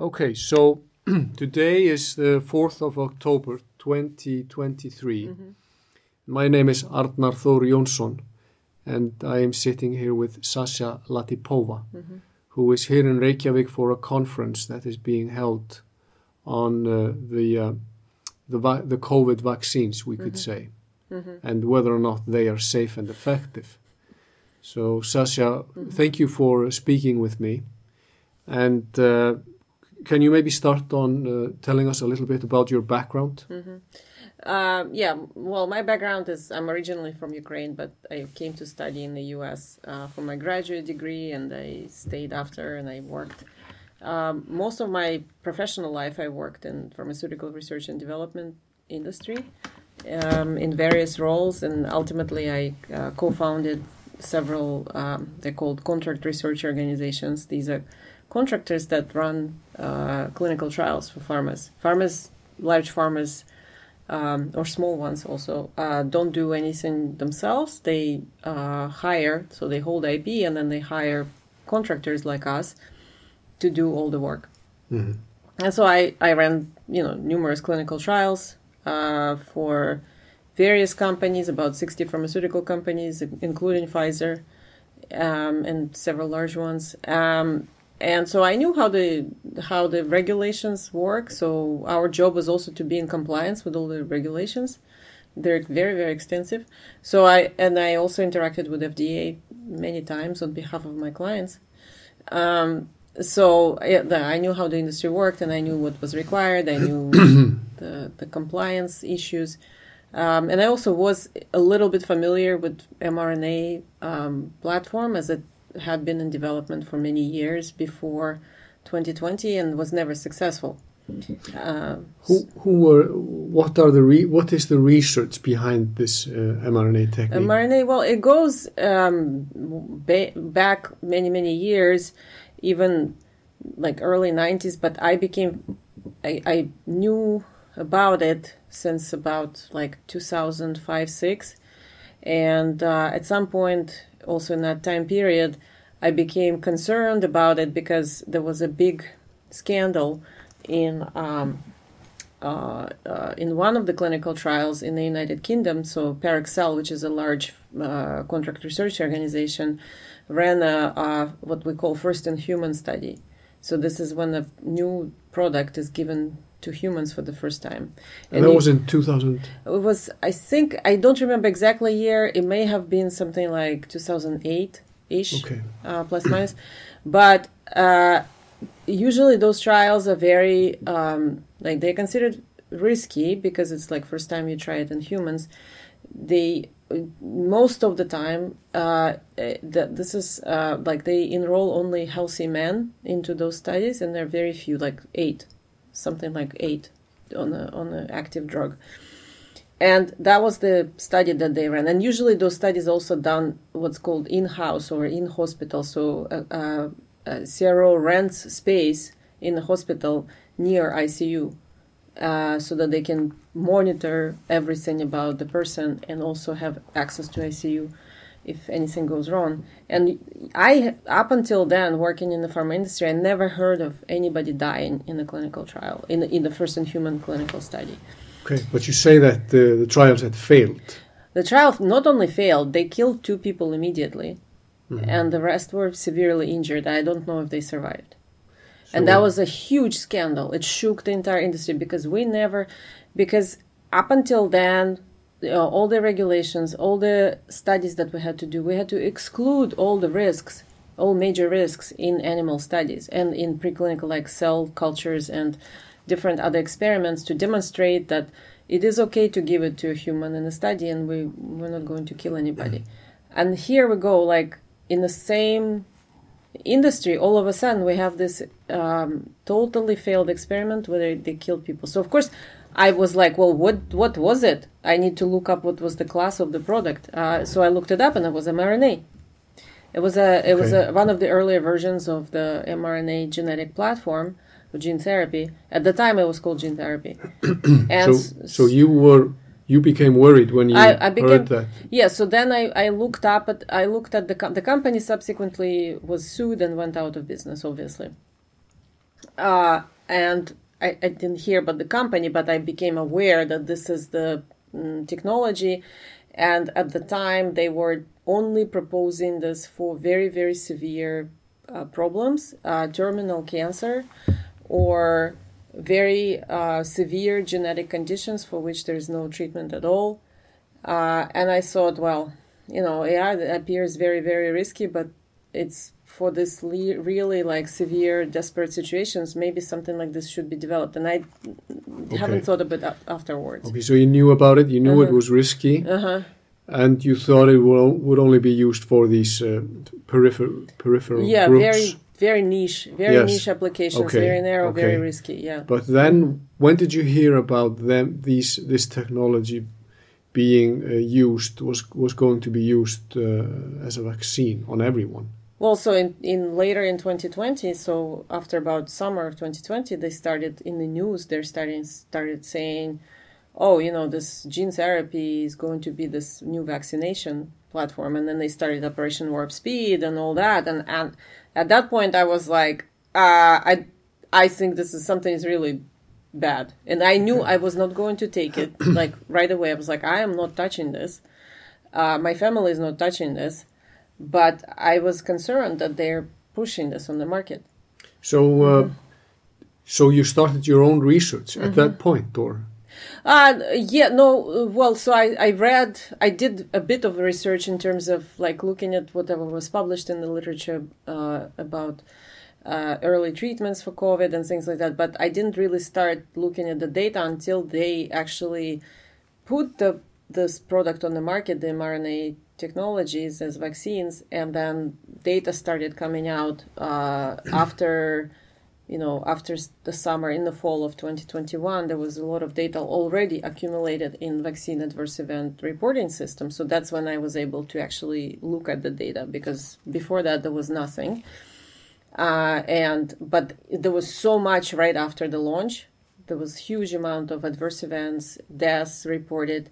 Okay, so today is the 4th of October 2023. Mm -hmm. My name is Arnar Thor Jonsson and I am sitting here with Sasha Latypova, mm -hmm. who is here in Reykjavik for a conference that is being held on uh, the, uh, the, the COVID vaccines, we could mm -hmm. say, mm-hmm. and whether or not they are safe and effective. So, Sasha, mm-hmm. thank you for speaking with me. And uh, can you maybe start on uh, telling us a little bit about your background? Mm-hmm. Uh, yeah, well, my background is I'm originally from Ukraine, but I came to study in the US uh, for my graduate degree, and I stayed after and I worked. Um, most of my professional life, I worked in pharmaceutical research and development industry um, in various roles, and ultimately I uh, co-founded several. Um, they're called contract research organizations. These are contractors that run uh, clinical trials for pharmas. Pharmas, large pharmas, um, or small ones also, uh, don't do anything themselves. They uh, hire, so they hold IP, and then they hire contractors like us to do all the work. Mm-hmm. And so I, I ran, you know, numerous clinical trials uh, for various companies, about 60 pharmaceutical companies, including Pfizer, um, and several large ones. Um, and so I knew how the how the regulations work. So our job was also to be in compliance with all the regulations. They're very very extensive. So I and I also interacted with FDA many times on behalf of my clients. Um, so yeah, I knew how the industry worked, and I knew what was required. I knew the the compliance issues. Um, and I also was a little bit familiar with mRNA um, platform as it had been in development for many years before 2020 and was never successful. Uh, who who were what are the re, what is the research behind this uh, mRNA technique? mRNA well it goes um, ba- back many many years, even like early 90s. But I became I, I knew about it since about like 2005 6 and uh, at some point also in that time period, I became concerned about it because there was a big scandal in um, uh, uh, in one of the clinical trials in the United Kingdom. So Parexel, which is a large uh, contract research organization, ran a, a, what we call first in human study. So this is when a new product is given to humans for the first time. And, and that it, was in 2000? It was, I think, I don't remember exactly year. It may have been something like 2008 ish, okay. uh, plus minus. But uh, usually those trials are very, um, like, they're considered risky because it's like first time you try it in humans. They most of the time uh, eh, that this is uh, like they enroll only healthy men into those studies and there are very few like eight something like eight on a, on an active drug. And that was the study that they ran. And usually those studies also done what's called in-house or in-hospital. So uh, uh, uh CRO rents space in a hospital near ICU uh, so that they can monitor everything about the person and also have access to ICU if anything goes wrong. And I, up until then, working in the pharma industry, I never heard of anybody dying in a clinical trial, in the, in the first in human clinical study. Okay, but you say that the, the trials had failed. The trial not only failed, they killed two people immediately, mm-hmm. and the rest were severely injured. I don't know if they survived. So and that was a huge scandal. It shook the entire industry because we never, because up until then, uh, all the regulations, all the studies that we had to do, we had to exclude all the risks, all major risks in animal studies and in preclinical like cell cultures and different other experiments to demonstrate that it is okay to give it to a human in a study and we we're not going to kill anybody. And here we go, like in the same industry, all of a sudden we have this um, totally failed experiment where they killed people. So of course I was like, well, what what was it? I need to look up what was the class of the product. Uh, so I looked it up, and it was mRNA. It was a it okay. was a, one of the earlier versions of the mRNA genetic platform, gene therapy. At the time, it was called gene therapy. and so, so you were you became worried when you I, I became, heard that. Yeah. So then I, I looked up at I looked at the com- the company subsequently was sued and went out of business, obviously. uh, and I, I, didn't hear about the company, but I became aware that this is the mm, technology. And at the time, they were only proposing this for very, very severe uh, problems, uh, terminal cancer, or very uh, severe genetic conditions for which there is no treatment at all. Uh, and I thought, well, you know, AI appears very, very risky, but it's for this le- really like severe, desperate situations. Maybe something like this should be developed, and I okay. haven't thought about it afterwards. Okay, so you knew about it. You knew uh-huh. it was risky. Uh-huh. And you thought it will, would only be used for these uh, peripheral peripheral yeah, groups. very very niche, very yes. niche applications, okay. very narrow, okay. very risky. Yeah. But then, when did you hear about them? These this technology being uh, used was was going to be used uh, as a vaccine on everyone. Well, so in, in later in 2020, so after about summer of 2020, they started in the news. They're starting started saying, "Oh, you know, this gene therapy is going to be this new vaccination platform," and then they started Operation Warp Speed and all that. And and at that point, I was like, uh, "I I think this is something is really bad. And I knew I was not going to take it like right away. I was like, I am not touching this. Uh, my family is not touching this. But I was concerned that they're pushing this on the market. So, uh, mm-hmm. so you started your own research at mm-hmm. that point, or? Uh, yeah, no, well, so I, I read, I did a bit of research in terms of like looking at whatever was published in the literature uh, about uh, early treatments for COVID and things like that. But I didn't really start looking at the data until they actually put the this product on the market, the mRNA technologies as vaccines, and then data started coming out uh, after. You know, after the summer, in the fall of 2021, there was a lot of data already accumulated in vaccine adverse event reporting system. So that's when I was able to actually look at the data because before that there was nothing. Uh, and but there was so much right after the launch. There was huge amount of adverse events, deaths reported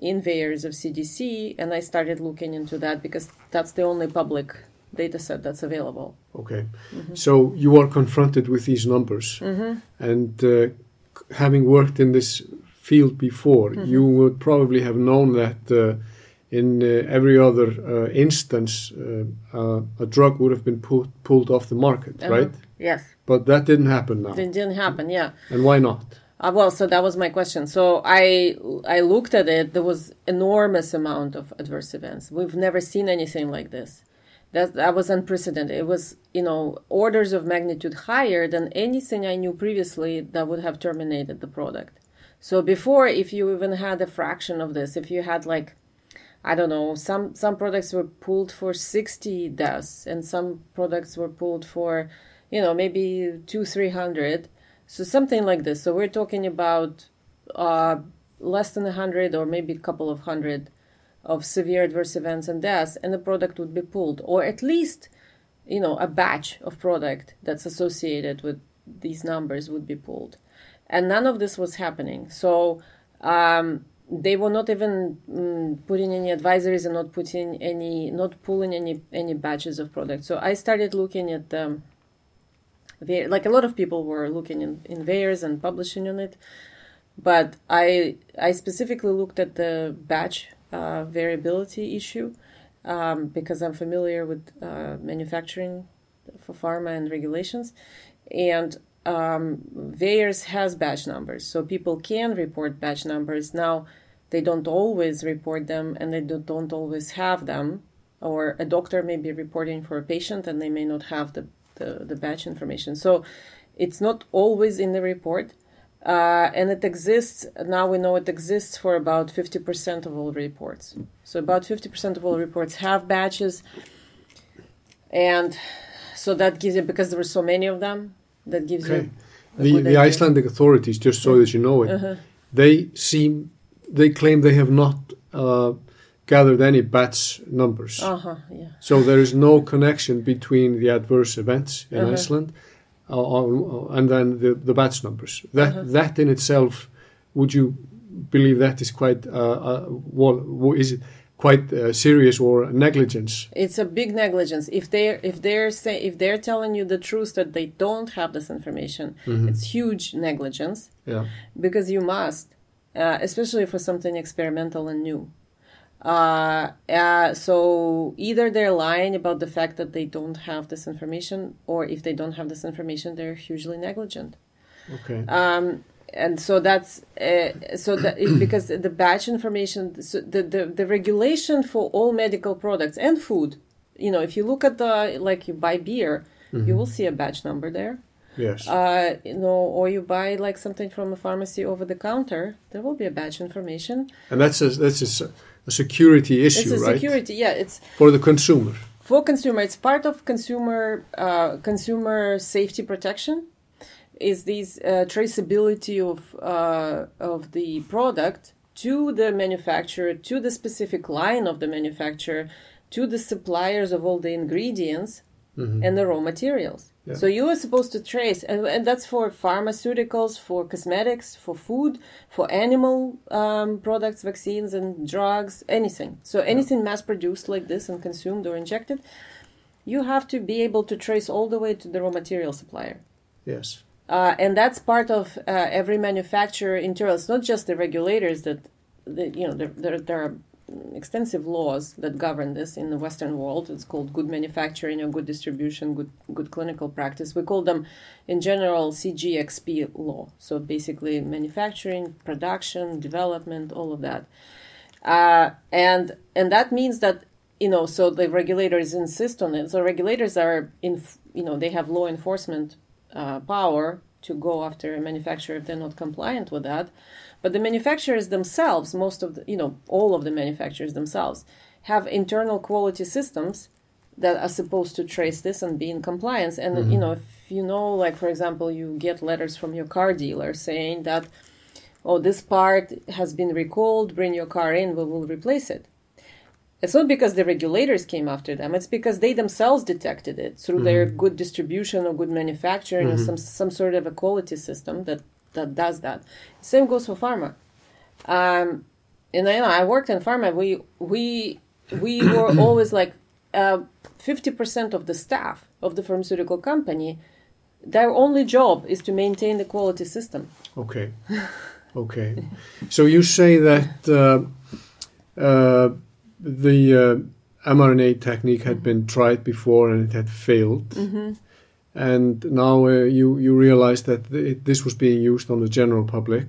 in VAERS of CDC, and I started looking into that because that's the only public data set that's available. Okay, mm-hmm. so you are confronted with these numbers, mm-hmm. and uh, having worked in this field before, mm-hmm. you would probably have known that. Uh, in uh, every other uh, instance, uh, a drug would have been pulled pulled off the market, -huh. right? Yes. But that didn't happen now. It didn't happen, yeah. And why not? Uh, well, so that was my question. So I I looked at it. There was enormous amount of adverse events. We've never seen anything like this. That that was unprecedented. It was you know orders of magnitude higher than anything I knew previously that would have terminated the product. So before, if you even had a fraction of this, if you had like I don't know, some some products were pulled for 60 deaths and some products were pulled for, you know, maybe two, 300. So something like this. So we're talking about uh, less than 100 or maybe a couple of hundred of severe adverse events and deaths, and the product would be pulled, or at least, you know, a batch of product that's associated with these numbers would be pulled. And none of this was happening. So um, they were not even mm, putting any advisories and not putting any not pulling any any batches of products so i started looking at um, like a lot of people were looking in, in VAERS and publishing on it but i i specifically looked at the batch uh, variability issue um, because i'm familiar with uh, manufacturing for pharma and regulations and um, has batch numbers, so people can report batch numbers. Now, they don't always report them and they don't always have them. Or a doctor may be reporting for a patient and they may not have the, the, the batch information. So it's not always in the report. Uh, and it exists, now we know it exists for about 50% of all reports. So about 50% of all reports have batches. And so that gives you, because there were so many of them, that gives okay. you. The, the Icelandic authorities, just so that you know it, uh-huh. they seem they claim they have not uh, gathered any batch numbers. Uh-huh, yeah. So there is no connection between the adverse events in uh-huh. Iceland uh, uh, and then the, the batch numbers. That uh-huh. that in itself, would you believe that is quite uh, uh, well, is it quite uh, serious or negligence. It's a big negligence. If they're if they're say if they're telling you the truth that they don't have this information, it's huge negligence Yeah. because you must, uh, especially for something experimental and new. Uh, uh, so either they're lying about the fact that they don't have this information, or if they don't have this information, they're hugely negligent. Okay. Um, and so that's uh, so that it, because the batch information, so the, the the regulation for all medical products and food, you know, if you look at the like you buy beer, you will see a batch number there. yes. Uh, you know, or you buy like something from a pharmacy over the counter, there will be a batch information. and that's a that's a, a security issue, It's a right? security, yeah. It's For the consumer. for consumer. It's part of consumer uh, consumer safety protection. Is these uh, traceability of uh, of the product to the manufacturer, to the specific line of the manufacturer, to the suppliers of all the ingredients and the raw materials. Yeah. So you are supposed to trace, and, and that's for pharmaceuticals, for cosmetics, for food, for animal um, products, vaccines, and drugs, anything. So anything mass produced like this and consumed or injected, you have to be able to trace all the way to the raw material supplier. Yes. Uh, and that's part of uh, every manufacturer internal. It's not just the regulators that, that you know, there, there, there are extensive laws that govern this in the Western world. It's called good manufacturing or good distribution, good good clinical practice. We call them, in general, CGXP law. So basically, manufacturing, production, development, all of that, uh, and and that means that you know, so the regulators insist on it. So regulators are in, you know, they have law enforcement uh, power to go after a manufacturer if they're not compliant with that. But the manufacturers themselves, most of the, you know, all of the manufacturers themselves, have internal quality systems that are supposed to trace this and be in compliance. And mm-hmm. you know, if you know, like for example, you get letters from your car dealer saying that, oh, this part has been recalled, bring your car in, we will replace it. It's not because the regulators came after them. It's because they themselves detected it through their mm-hmm. good distribution or good manufacturing or mm-hmm. some some sort of a quality system that that does that. Same goes for pharma. Um, and I, you know, I worked in pharma. We we we were always like fifty percent of the staff of the pharmaceutical company. Their only job is to maintain the quality system. Okay. Okay. so you say that uh, uh, the uh, mRNA technique had been tried before and it had failed. And now uh, you, you realize that th- this was being used on the general public.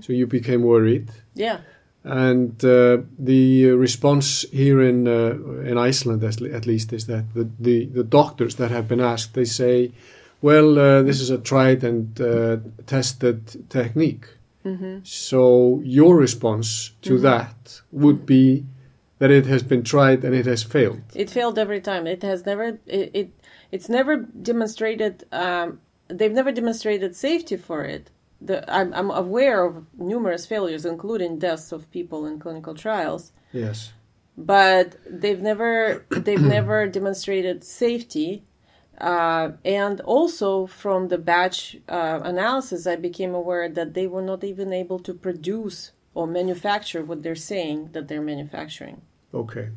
So you became worried. Yeah. And uh, the response here in uh, in Iceland, at least, is that the, the, the doctors that have been asked, they say, well, uh, this is a tried and uh, tested technique. So your response to that would be that it has been tried and it has failed. It failed every time. It has never. It. it it's never demonstrated. Um, they've never demonstrated safety for it. The, I'm, I'm aware of numerous failures, including deaths of people in clinical trials, Yes. but they've never they've never demonstrated safety. Uh, and also from the batch uh, analysis, I became aware that they were not even able to produce or manufacture what they're saying that they're manufacturing. Okay.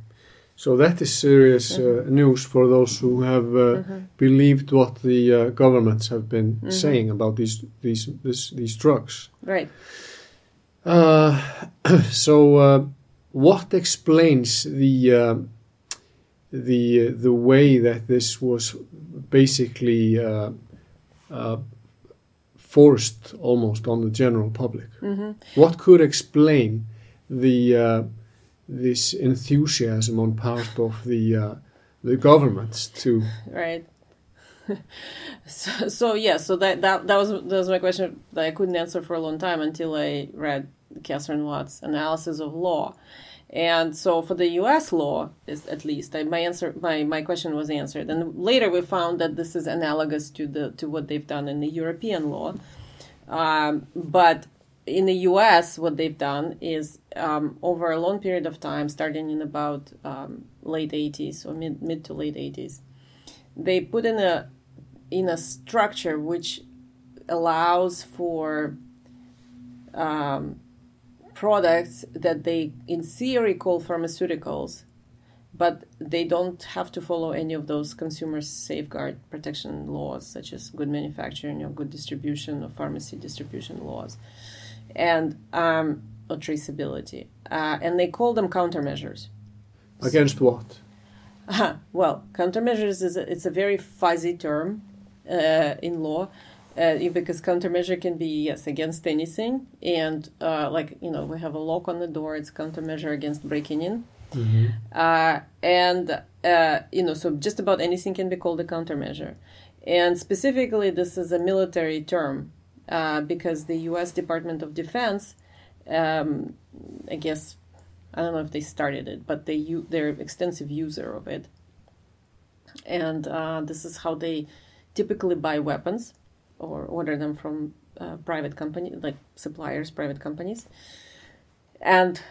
So that is serious uh, news for those who have uh, believed what the uh, governments have been saying about these these this, these drugs. Right. Uh, so, uh, what explains the uh, the the way that this was basically uh, uh, forced almost on the general public? What could explain the uh, this enthusiasm on part of the uh, the governments to right. So, so yeah so that, that that was that was my question that i couldn't answer for a long time until i read Katherine Watt's analysis of law. And so for the us law is at least I, my answer my, my question was answered. And later we found that this is analogous to the to what they've done in the european law. Um, but in the US, what they've done is um, over a long period of time, starting in about um, late 80s or mid, mid to late 80s, they put in a in a structure which allows for um, products that they, in theory, call pharmaceuticals, but they don't have to follow any of those consumer safeguard protection laws, such as good manufacturing or good distribution or pharmacy distribution laws, and um, or traceability. Uh, and they call them countermeasures. Against what? Uh, well, countermeasures is a, it's a very fuzzy term uh, in law. Uh, because countermeasure can be yes against anything and uh, like you know we have a lock on the door it's countermeasure against breaking in Mm-hmm. uh, and uh, you know so just about anything can be called a countermeasure and specifically this is a military term uh, because the u.s department of defense um, i guess i don't know if they started it but they they're extensive user of it. And uh, this is how they typically buy weapons or order them from uh, private company like suppliers private companies. And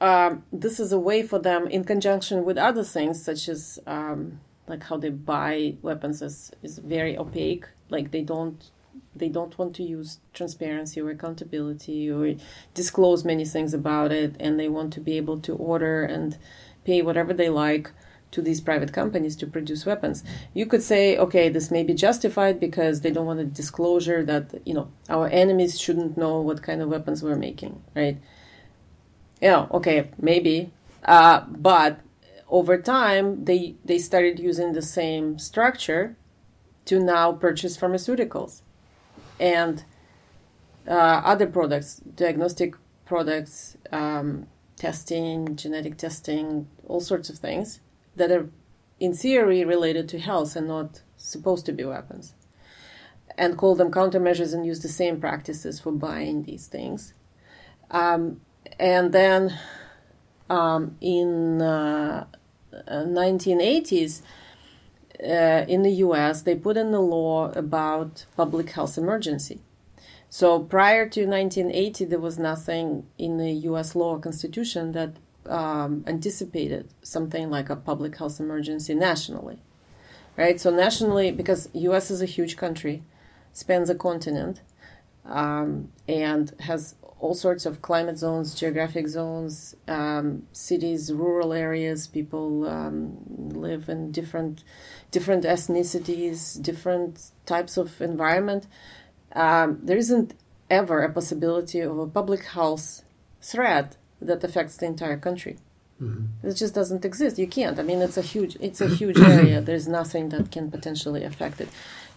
um, this is a way for them in conjunction with other things such as um, like how they buy weapons is, is very opaque. Like they don't they don't want to use transparency or accountability or disclose many things about it and they want to be able to order and pay whatever they like to these private companies to produce weapons. You could say okay this may be justified because they don't want a disclosure that you know our enemies shouldn't know what kind of weapons we're making right? Yeah okay maybe uh, but over time they they started using the same structure to now purchase pharmaceuticals and uh, other products diagnostic products um, testing genetic testing all sorts of things that are in theory related to health and not supposed to be weapons and call them countermeasures and use the same practices for buying these things. Um, and then um, in uh, 1980s uh, in the US they put in the law about public health emergency. So prior to 1980 there was nothing in the US law or constitution that um, anticipated something like a public health emergency nationally right? So nationally because us is a huge country spans a continent um, and has all sorts of climate zones, geographic zones, um, cities, rural areas. People um, live in different different ethnicities, different types of environment. Um, there isn't ever a possibility of a public health threat that affects the entire country. Mm-hmm. It just doesn't exist. You can't. I mean, it's a huge it's a huge area. There's nothing that can potentially affect it,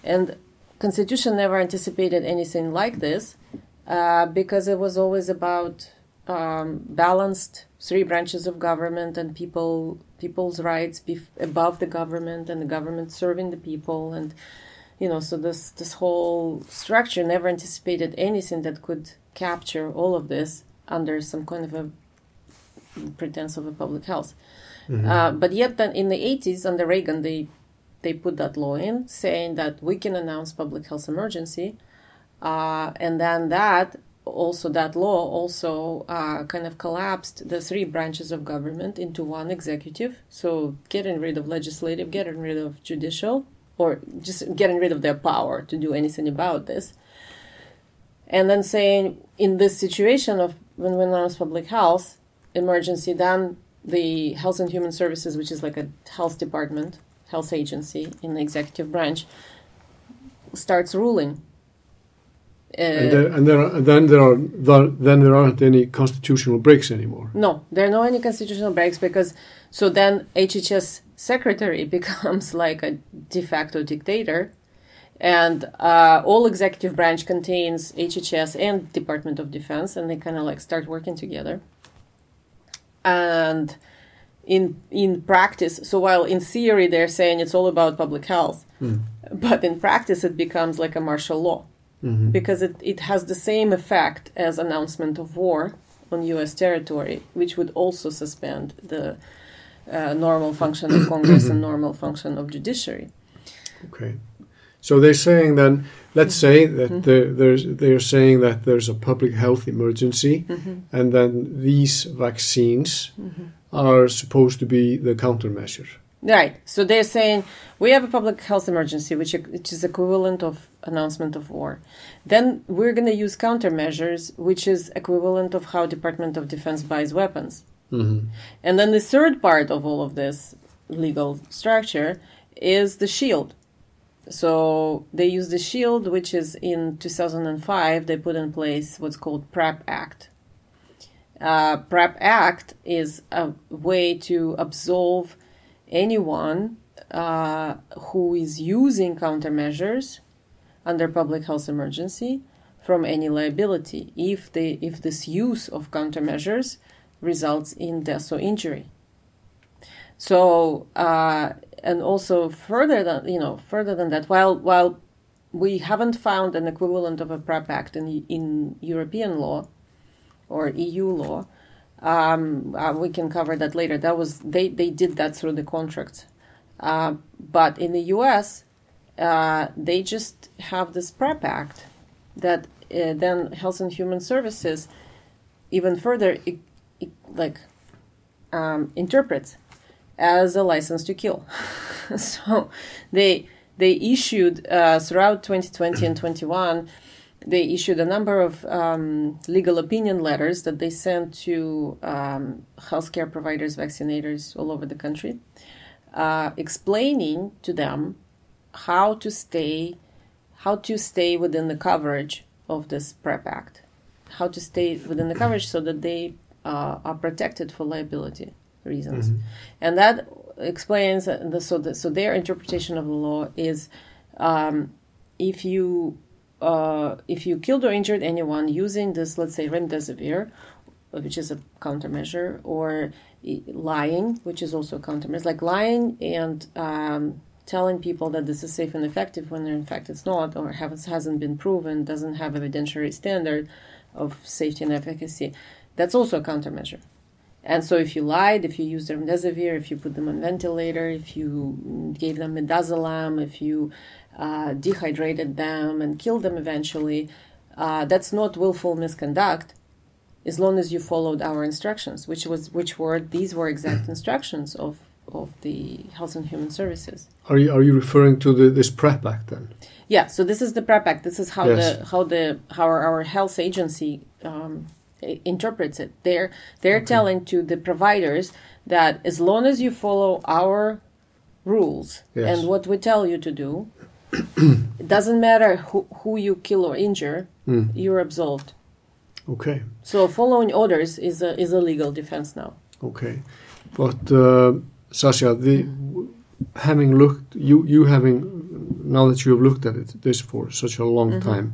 and Constitution never anticipated anything like this uh, because it was always about um, balanced three branches of government and people people's rights bef- above the government and the government serving the people and you know so this this whole structure never anticipated anything that could capture all of this under some kind of a pretense of a public health Mm-hmm. uh, but yet then in the 80s under reagan they they put that law in saying that we can announce public health emergency uh, and then that also that law also uh, kind of collapsed the three branches of government into one executive. So getting rid of legislative getting rid of judicial or just getting rid of their power to do anything about this. And then saying in this situation of when we announce public health emergency then the health and human services which is like a health department health agency in the executive branch starts ruling uh, and, there, and, there are, and then there are there, then there aren't any constitutional breaks anymore. No, there are no any constitutional breaks because so then HHS secretary becomes like a de facto dictator, and uh, all executive branch contains HHS and Department of Defense, and they kind of like start working together. And in in practice, so while in theory they're saying it's all about public health, Mm. but in practice it becomes like a martial law Mhm. because it, it has the same effect as announcement of war on U.S. territory, which would also suspend the uh, normal function of Congress and normal function of judiciary. Okay, so they're saying then, let's say that there, there's they're saying that there's a public health emergency, and then these vaccines are supposed to be the countermeasure. Right. So they're saying we have a public health emergency, which which is equivalent of announcement of war. Then we're going to use countermeasures, which is equivalent of how Department of Defense buys weapons. Mm-hmm. And then the third part of all of this legal structure is the shield. So they use the shield, which is in 2005, they put in place what's called PREP Act. Uh, PREP Act is a way to absolve anyone uh, who is using countermeasures under public health emergency from any liability if they if this use of countermeasures results in death or injury. So uh, and also further than you know further than that, while while we haven't found an equivalent of a PREP Act in in European law or EU law, um, uh, we can cover that later. That was they they did that through the contracts, uh, but in the U.S. Uh, they just have this PREP Act that uh, then Health and Human Services even further like um, interprets as a license to kill. so they they issued uh, throughout 2020 and 21 they issued a number of um, legal opinion letters that they sent to um, healthcare providers, vaccinators all over the country, uh, explaining to them how to stay how to stay within the coverage of this PREP Act, how to stay within the coverage so that they uh, are protected for liability reasons, mm-hmm. and that explains the, so the, so their interpretation of the law is um, if you uh, if you killed or injured anyone using this, let's say remdesivir, which is a countermeasure, or lying, which is also a countermeasure, like lying and um, telling people that this is safe and effective when in fact it's not, or hasn't been proven, doesn't have evidentiary standard of safety and efficacy, that's also a countermeasure. And so, if you lied, if you used remdesivir, if you put them on ventilator, if you gave them midazolam, if you uh, dehydrated them and killed them eventually, uh, that's not willful misconduct, as long as you followed our instructions, which was which were these were exact instructions of of the Health and Human Services. Are you are you referring to the, this PREP Act then? Yeah. So this is the PREP Act. This is how yes. the how the how our, our health agency um, interprets it. They're they're okay. telling to the providers that as long as you follow our rules yes. and what we tell you to do, it doesn't matter who, who you kill or injure, mm. you're absolved. Okay. So following orders is a is a legal defense now. Okay, but uh, Sasha, the having looked you you having now that you have looked at it this for such a long mm-hmm. time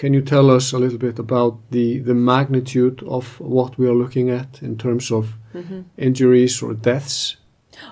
can you tell us a little bit about the, the magnitude of what we are looking at in terms of mm-hmm. injuries or deaths?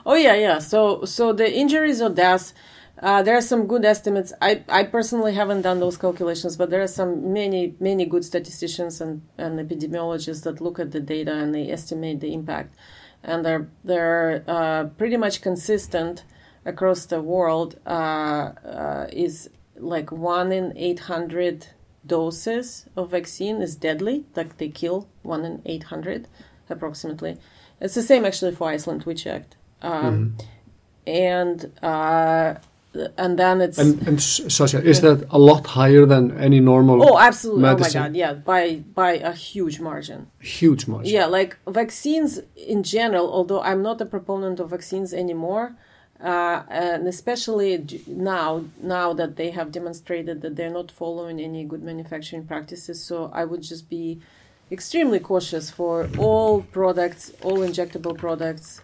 Oh yeah, yeah. So so the injuries or deaths, uh, there are some good estimates. I, I personally haven't done those calculations, but there are some many many good statisticians and, and epidemiologists that look at the data and they estimate the impact, and they're they're uh, pretty much consistent across the world. Uh, uh is like one in eight hundred doses of vaccine is deadly, like they kill one in 800 approximately. It's the same actually for Iceland, we checked. Um, mm-hmm. And uh, and then it's and, and Sasha, is that a lot higher than any normal? Oh, absolutely! Medicine? Oh my god, yeah, by by a huge margin. Huge margin. Yeah, like vaccines in general. Although I'm not a proponent of vaccines anymore, uh, and especially now now that they have demonstrated that they're not following any good manufacturing practices so i would just be extremely cautious for all products all injectable products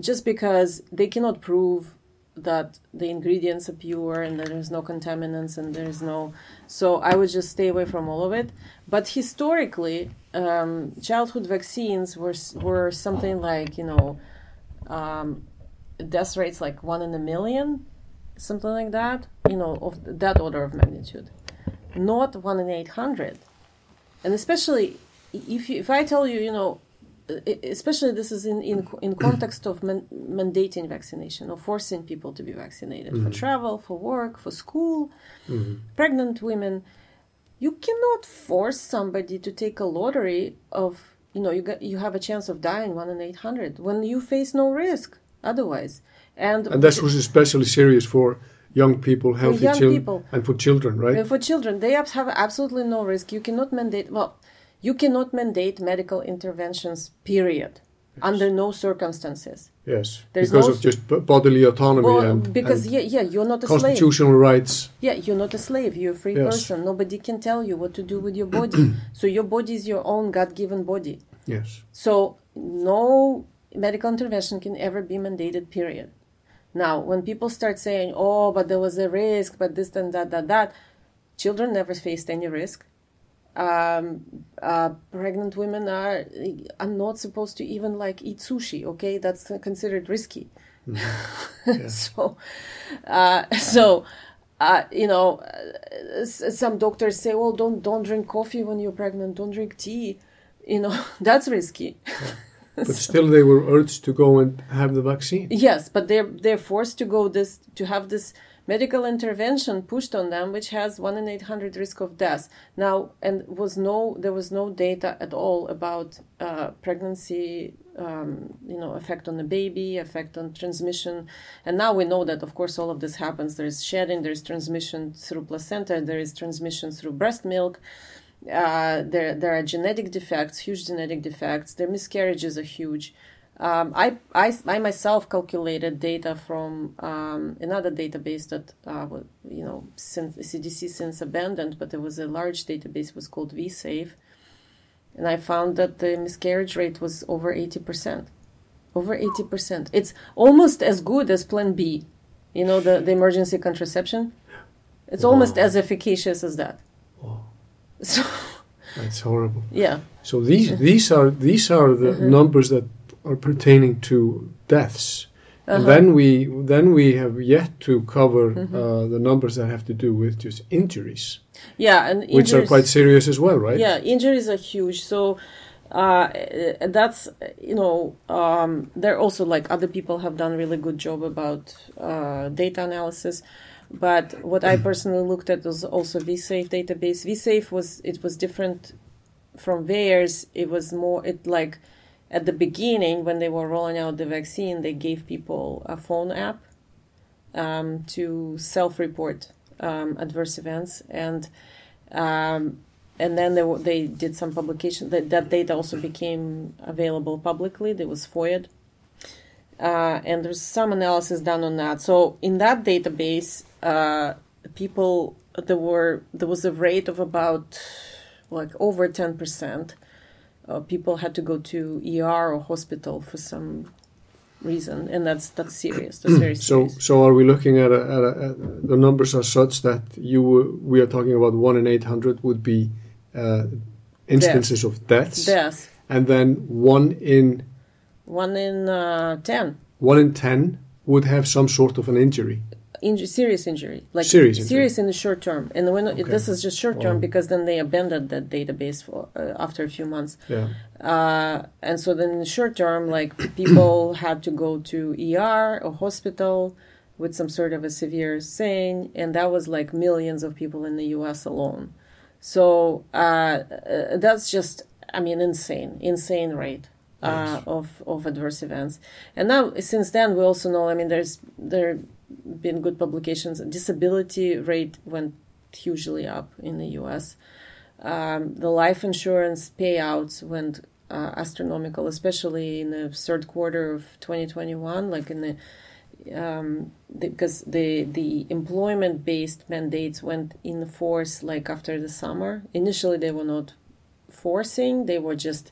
just because they cannot prove that the ingredients are pure and there's no contaminants and there's no so i would just stay away from all of it but historically um, childhood vaccines were were something like you know um, death rates like one in a million, something like that, you know, of that order of magnitude, not one in 800. And especially if, you, if I tell you, you know, especially this is in, in, in context of man, mandating vaccination or forcing people to be vaccinated mm-hmm. for travel, for work, for school, mm-hmm. pregnant women, you cannot force somebody to take a lottery of you know you got you have a chance of dying one in 800 when you face no risk otherwise. and And that was especially serious for young people, healthy young children, people. and for children, right? And for children, they have absolutely no risk. You cannot mandate, well, you cannot mandate medical interventions, period, under no circumstances. yes, There's because no of just b- bodily autonomy Well, and, because, and yeah, yeah, you're not a slave. constitutional rights. Yeah, you're not a slave. You're a free Yes. person. Nobody can tell you what to do with your body. so your body is your own God given body. Yes, So no medical intervention can ever be mandated, period. Now, when people start saying, oh, but there was a risk, but this and that, that, that, children never faced any risk. Um, uh, pregnant women are, are not supposed to even like eat sushi, okay? That's considered risky. so, uh, so, uh, you know, some doctors say, well, don't, don't drink coffee when you're pregnant, don't drink tea. You know, that's risky. but still they were urged to go and have the vaccine. Yes, but they're they're forced to go this to have this medical intervention pushed on them, which has one in eight hundred risk of death. Now, and was no there was no data at all about uh, pregnancy, um, you know, effect on the baby, effect on transmission, and now we know that of course all of this happens. There is shedding, there is transmission through placenta, there is transmission through breast milk. Uh, there, there are genetic defects, huge genetic defects. Their miscarriages are huge. Um, I, I, I myself calculated data from um, another database that uh, you know since CDC since abandoned, but it was a large database was called VSafe, and I found that the miscarriage rate was over eighty percent, over eighty percent. It's almost as good as Plan B, you know the, the emergency contraception. It's almost as efficacious as that. Wow. So That's horrible. yeah, So these these are these are the Mm-hmm. numbers that are pertaining to deaths, and Uh-huh. then we then we have yet to cover Mm-hmm. uh, the numbers that have to do with just injuries, yeah, and which are quite serious as well, right? Yeah, injuries are huge. So uh, that's you know um, there also like other people have done really good job about uh, data analysis. But what I personally looked at was also VSafe database. VSafe was it was different from theirs. It was more it like at the beginning when they were rolling out the vaccine, they gave people a phone app um, to self-report um, adverse events and um, and then they, they did some publication that, that data also became available publicly there was FOIA uh, and there's some analysis done on that. So in that database uh, people there were there was a rate of about like over 10% uh, people had to go to ER or hospital for some reason and that's that's serious that's very So serious. so are we looking at, a, at, a, at the numbers are such that you we are talking about one in eight hundred would be uh, instances of deaths, death and then one in one in uh, 10 one in ten would have some sort of an injury. Injury, serious injury, like Serious injury. serious in the short term. And when Okay. this is just short term Wow. because then they abandoned that database for, uh, after a few months. Yeah. Uh, and so then in the short term, like people had to go to ER or hospital with some sort of a severe thing, and that was like millions of people in the U.S. alone. So uh, uh, that's just, I mean, insane, insane rate uh, of of adverse events. And now since then, we also know. I mean, there's there been good publications. Disability rate went hugely up in the U.S. Um, the life insurance payouts went uh, astronomical, especially in the third quarter of 2021, like in the um, because the the employment based mandates went in force like after the summer. Initially, they were not forcing; they were just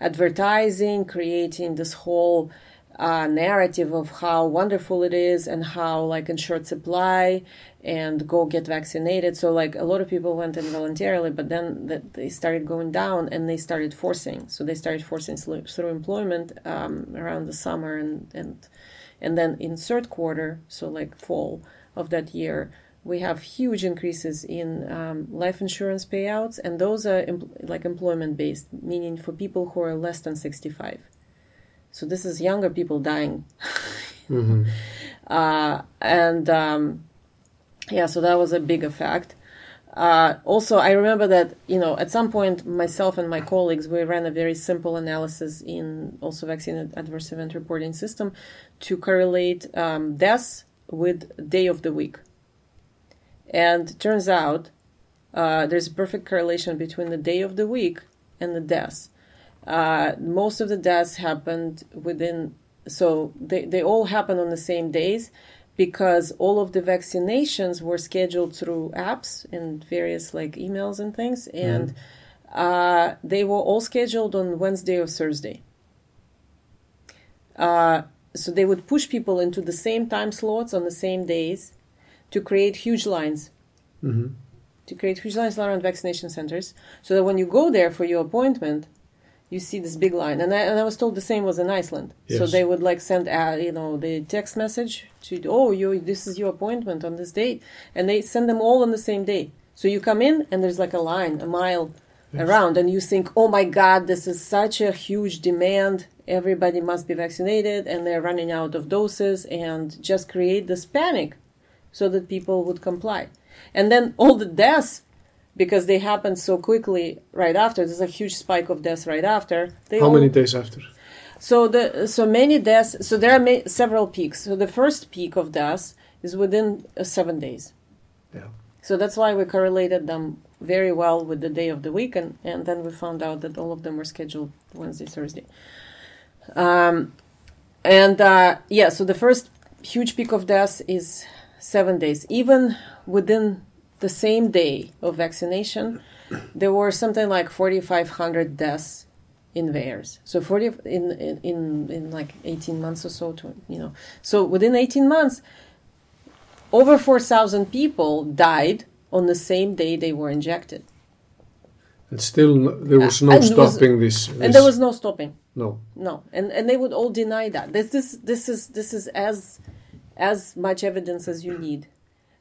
advertising, creating this whole uh, narrative of how wonderful it is and how like in short supply and go get vaccinated. So like a lot of people went in voluntarily, but then that they started going down and they started forcing. So they started forcing through employment um, around the summer and and and then in third quarter, so like fall of that year, we have huge increases in um, life insurance payouts, and those are em- like employment based, meaning for people who are less than 65. So this is younger people dying. uh, and um, yeah, so that was a big effect. Uh, also, I remember that you know at some point myself and my colleagues we ran a very simple analysis in also vaccine adverse event reporting system to correlate um, deaths with day of the week, and turns out uh, there's a perfect correlation between the day of the week and the deaths. Uh, most of the deaths happened within, so they, they all happen on the same days because all of the vaccinations were scheduled through apps and various like emails and things, and mm-hmm. uh, they were all scheduled on Wednesday or Thursday. Uh, so they would push people into the same time slots on the same days to create huge lines. Mm-hmm to create huge lines around vaccination centers so that when you go there for your appointment, you see this big line. And I, and I was told the same was in Iceland. Yes. So they would like send, uh, you know, the text message to, oh, you, this is your appointment on this date. And they send them all on the same day. So you come in and there's like a line, a mile yes. around, and you think, oh my God, this is such a huge demand. Everybody must be vaccinated and they're running out of doses and just create this panic so that people would comply. And then all the deaths, because they happened so quickly right after, there's a huge spike of deaths right after. How all, many days after? So the so many deaths. So there are ma- several peaks. So the first peak of deaths is within uh, seven days. Yeah. So that's why we correlated them very well with the day of the week, and, and then we found out that all of them were scheduled Wednesday, Thursday. Um, and uh, yeah, so the first huge peak of deaths is seven days. Even within the same day of vaccination, there were something like 4,500 deaths in VAERS. So 40 in, in in like 18 months or so, to, you know. So within 18 months, over 4,000 people died on the same day they were injected. And still, there was no stopping was, this, this, And there was no stopping. No. No, and and they would all deny that. This this this is this is as as much evidence as you need.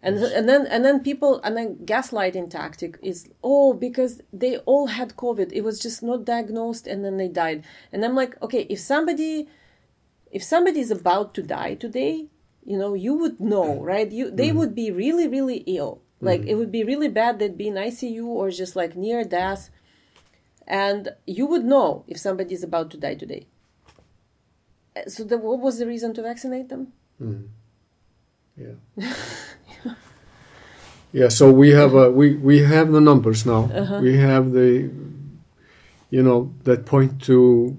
And and then and then people and then gaslighting tactic is oh because they all had covid. It was just not diagnosed and then they died. And i'm like okay if somebody if somebody is about to die today you know you would know right? You they mm-hmm. would be really really ill. Like mm-hmm. it would be really bad they'd be in icu or just like near death. And you would know if somebody is about to die today. So the, what was the reason to vaccinate them? Mm-hmm. Yeah Yeah, so we have a, we we have the numbers now. Uh-huh. We have the you know that point to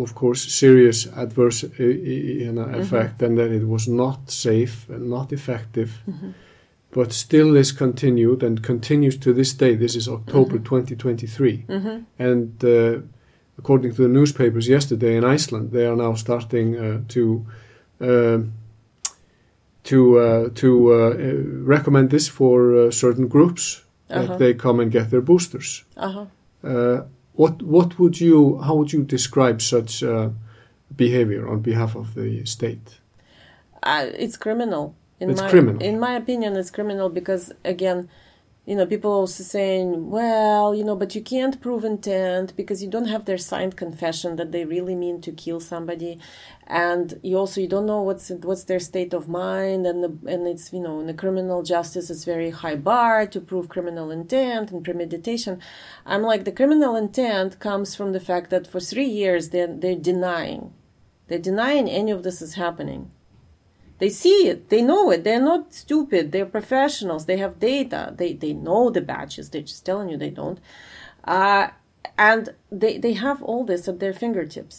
of course serious adverse you know, effect mm-hmm. and that it was not safe and not effective. Mm-hmm. But still this continued and continues to this day. This is October mm-hmm. 2023. Mm-hmm. And uh, according to the newspapers yesterday in Iceland, they are now starting uh, to uh, to uh, to uh, recommend this for uh, certain groups uh-huh. that they come and get their boosters. Uh-huh. Uh, what what would you how would you describe such uh, behavior on behalf of the state? It's criminal. In it's my, criminal. In my opinion, it's criminal because again you know, people also saying, well, you know, but you can't prove intent because you don't have their signed confession that they really mean to kill somebody, and you also you don't know what's what's their state of mind, and the, and it's you know in the criminal justice it's very high bar to prove criminal intent and premeditation. I'm like the criminal intent comes from the fact that for three years they're they're denying, they're denying any of this is happening they see it, they know it. They're not stupid. They're professionals. They have data. They they know the batches. They're just telling you they don't. Uh, and they they have all this at their fingertips.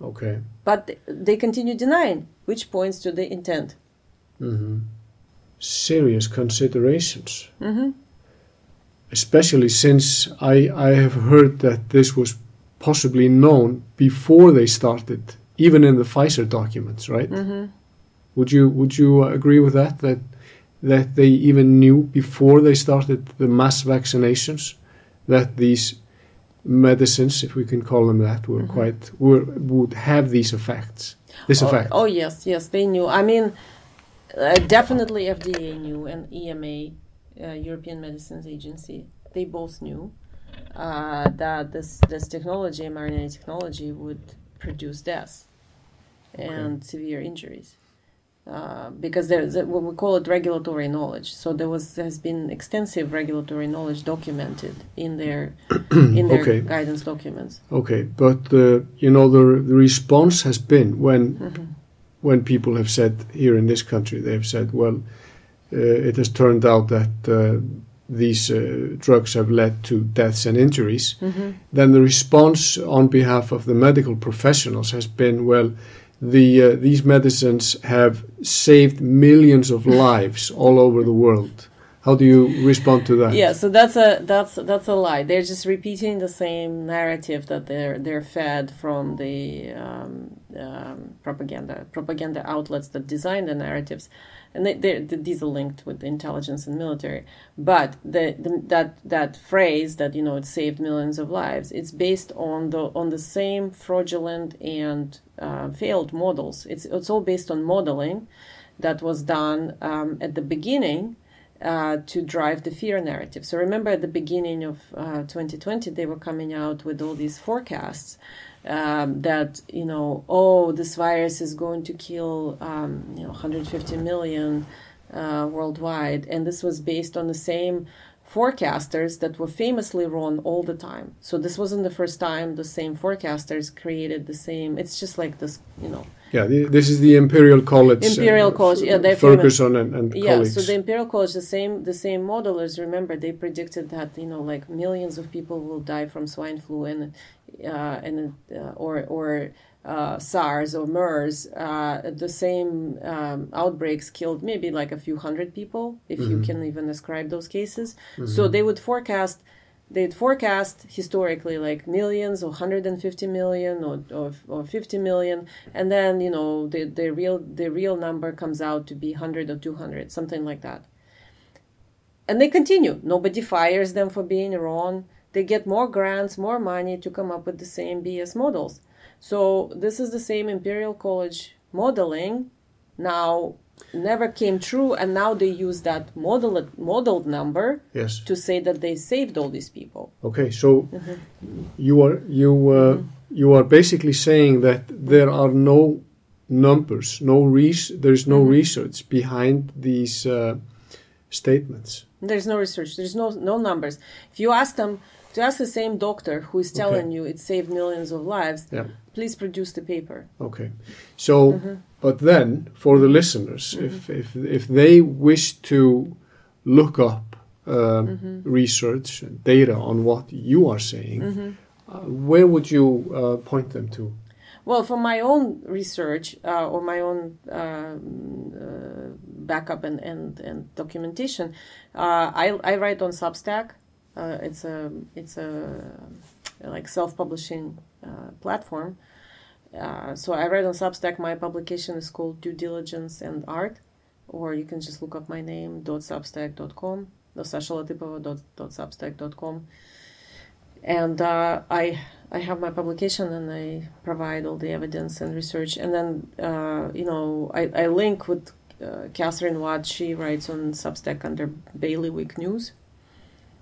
Okay. But they continue denying, which points to the intent. Mm-hmm. Serious considerations. Mm-hmm. Especially since I I have heard that this was possibly known before they started, even in the Pfizer documents, right? Mm-hmm. Would you would you agree with that? That that they even knew before they started the mass vaccinations that these medicines, if we can call them that, were mm-hmm. quite were, would have these effects. This oh, effect. Oh yes, yes, they knew. I mean, uh, definitely FDA knew, and EMA, uh, European Medicines Agency, they both knew uh, that this this technology, mRNA technology, would produce deaths and okay. severe injuries. Uh, because there's a, what we call it regulatory knowledge. So there was has been extensive regulatory knowledge documented in their in their Okay. guidance documents. Okay, but uh, you know the, the response has been when Mm-hmm. when people have said here in this country they have said, well, uh, it has turned out that uh, these uh, drugs have led to deaths and injuries. Mm-hmm. Then the response on behalf of the medical professionals has been, well, the uh, these medicines have saved millions of lives all over the world. How do you respond to that? Yeah, so that's a that's that's a lie. They're just repeating the same narrative that they're they're fed from the um, um, propaganda propaganda outlets that design the narratives, and they, they're, these are linked with intelligence and military. But the, the that that phrase that you know it saved millions of lives, it's based on the on the same fraudulent and uh, failed models. It's it's all based on modeling that was done um, at the beginning uh, to drive the fear narrative. So remember at the beginning of uh, 2020, they were coming out with all these forecasts um, that you know, oh, this virus is going to kill um, you know 150 million uh, worldwide, and this was based on the same forecasters that were famously wrong all the time. So this wasn't the first time the same forecasters created the same. It's just like this, you know. Yeah, the, this is the Imperial College. Imperial uh, College, yeah, they're Ferguson and, and yeah colleagues. so the imperial college the same the same modelers remember they predicted that you know like millions of people will die from swine flu and uh, and uh, or or uh, SARS or MERS, uh, the same um, outbreaks killed maybe like a few hundred people, if you can even ascribe those cases. So they would forecast, they'd forecast historically like millions or 150 million or, or, or 50 million, and then you know the, the real the real number comes out to be 100 or 200, something like that. And they continue. Nobody fires them for being wrong. They get more grants, more money to come up with the same BS models. So this is the same Imperial College modeling. Now never came true, and now they use that modeled modeled number yes. to say that they saved all these people. Okay, so Mm-hmm. you are you uh, you are basically saying that there are no numbers, no res- there is no Mm-hmm. research behind these uh, statements. There's no research. There's no no numbers. If you ask them to ask the same doctor who is telling Okay. you it saved millions of lives, Yeah. please produce the paper. Okay, so Mm-hmm. but then for the listeners, if if if they wish to look up um, Mm-hmm. research and data on what you are saying, Mm-hmm. uh, where would you uh, point them to? Well, for my own research uh, or my own um, uh, backup and, and, and documentation, uh, I, I write on Substack. Uh, it's a it's a like self-publishing uh, platform. Uh, so I write on Substack. My publication is called Due Diligence and Art, or you can just look up my name .substack.com, com, and uh, I I have my publication and I provide all the evidence and research, and then uh, you know I, I link with uh, Katherine Watt. She writes on Substack under Bailiwick News,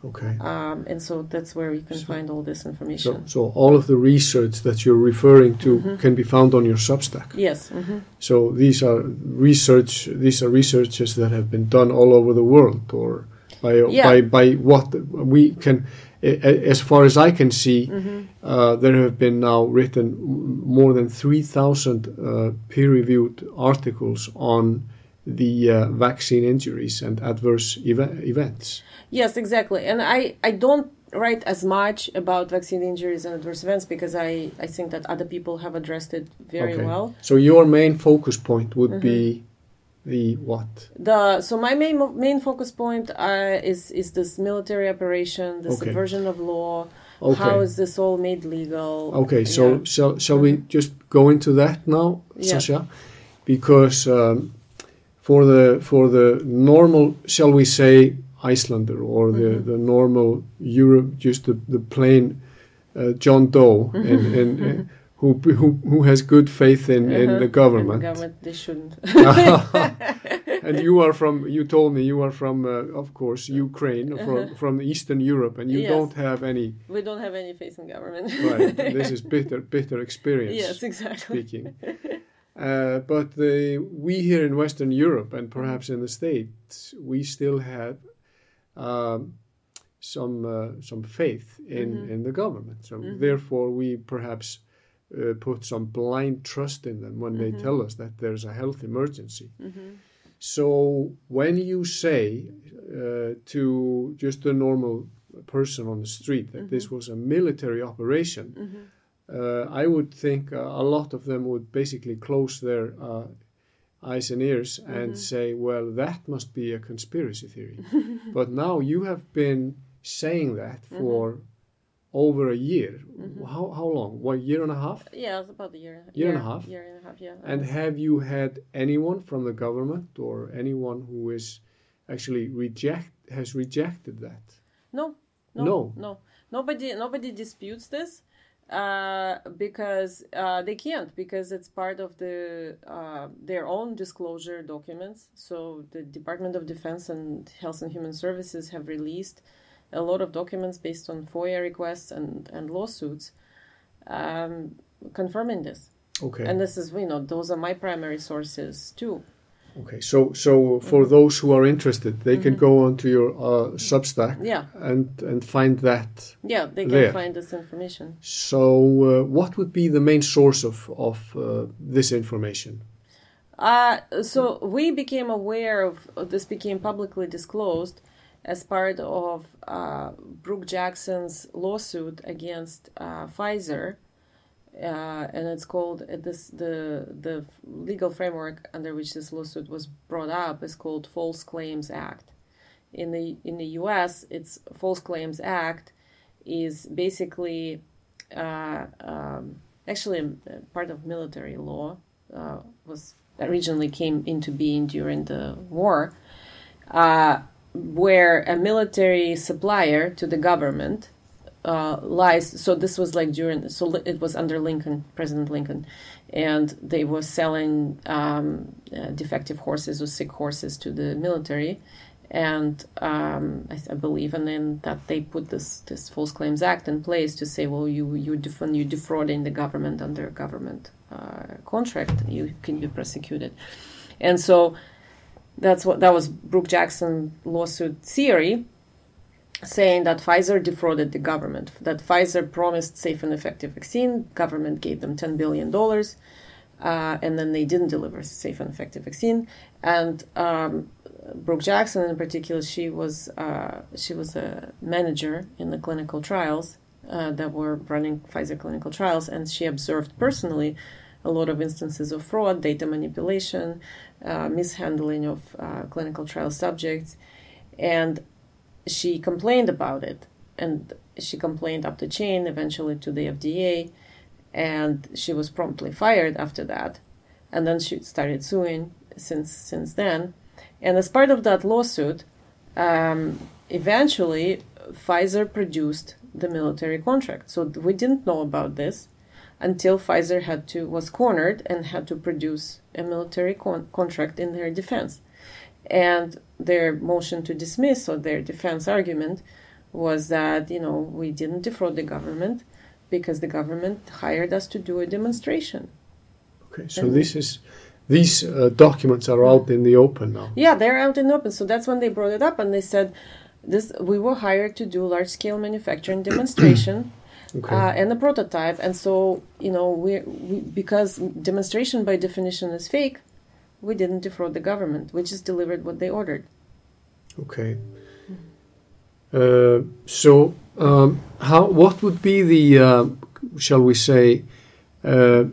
Okay. um, and so that's where you can So- find all this information. so all of the research that you're referring to Mm-hmm. can be found on your Substack. yes. hmm So these are research. These are researches that have been done all over the world, or by Yeah. by by what we can. As far as I can see, Mm-hmm. uh, there have been now written more than three thousand uh, peer-reviewed articles on the uh, vaccine injuries and adverse eva- events. Yes, exactly. And I, I don't write as much about vaccine injuries and adverse events because I, I think that other people have addressed it very Okay. well. So your main focus point would Mm-hmm. be the what? The so my main main focus point uh, is is this military operation, the Okay. subversion of law. Okay. How is this all made legal? Okay, so Yeah. Shall shall we just go into that now, Yeah. Sasha? Because um, for the for the normal, shall we say, Icelander or the, Mm-hmm. the normal Europe, just the the plain uh, John Doe, Mm-hmm. and, and uh, who who who has good faith in, in Uh-huh. the government. And the government they shouldn't. and you are from you told me you are from uh, of course Ukraine from from Eastern Europe, and you Uh-huh. Yes. don't have any we don't have any faith in government. right. this is bitter bitter experience. yes, exactly. speaking. Uh, but the, we here in Western Europe and perhaps in the States, we still have um, some uh, some faith in, Mhm. in the government. So Mhm. therefore, we perhaps uh, put some blind trust in them when they Mhm. tell us that there's a health emergency. hmm So when you say uh, to just a normal person on the street that this was a military operation, hmm uh, I would think uh, a lot of them would basically close their uh, eyes and ears and Mhm. say, well, that must be a conspiracy theory. but now you have been saying that for over a year. Mhm. How, how long? One year and a half? Yeah, it's about a year. Year and a half? Year and a half, yeah. And have you had anyone from the government or anyone who is actually reject has rejected that? No, no, No. no, Nobody, nobody disputes this uh, because uh, they can't because it's part of the uh, their own disclosure documents. So the Department of Defense and Health and Human Services have released a lot of documents based on FOIA requests and and lawsuits um, confirming this. Okay. And this is, you know, those are my primary sources too. Okay. So so for Mm-hmm. those who are interested, they can go onto your uh, Substack Yeah, and and find that. yeah, they can There. find this information. So uh, what would be the main source of of uh, this information? Uh, so we became aware of this became publicly disclosed as part of uh, Brook Jackson's lawsuit against uh, Pfizer, uh, and it's called uh, this the the legal framework under which this lawsuit was brought up is called False Claims Act. In the in the U.S., it's False Claims Act is basically uh, um, actually part of military law uh, was originally came into being during the war, uh, where a military supplier to the government uh, lies. So this was like during. So it was under Lincoln, President Lincoln, and they were selling um, uh, defective horses or sick horses to the military. And um, I, I believe, and then that they put this this False Claims Act in place to say, well, you you def- when you defrauding the government under government uh, contract, you can be prosecuted. And so that's what that was Brook Jackson lawsuit theory, saying that Pfizer defrauded the government, that Pfizer promised safe and effective vaccine, government gave them ten billion dollars, uh, and then they didn't deliver safe and effective vaccine. And um, Brook Jackson, in particular, she was uh, she was a manager in the clinical trials uh, that were running Pfizer clinical trials, and she observed personally a lot of instances of fraud, data manipulation, uh, mishandling of uh, clinical trial subjects, and she complained about it. And she complained up the chain, eventually to the FDA, and she was promptly fired after that. And then she started suing since since then. And as part of that lawsuit, um, eventually Pfizer produced the military contract. So we didn't know about this until Pfizer had to was cornered and had to produce a military con- contract in their defense. And their motion to dismiss or their defense argument was that you know we didn't defraud the government because the government hired us to do a demonstration. Okay. So Mhm. this is these uh, documents are out in the open now. Yeah, they're out in the open. So that's when they brought it up and they said this we were hired to do large scale manufacturing demonstration Okay. uh, and a prototype. And so, you know, we, we because demonstration by definition is fake, we didn't defraud the government. We just delivered what they ordered. Okay. Uh, so, um, how? What would be the? Uh, shall we say? Uh,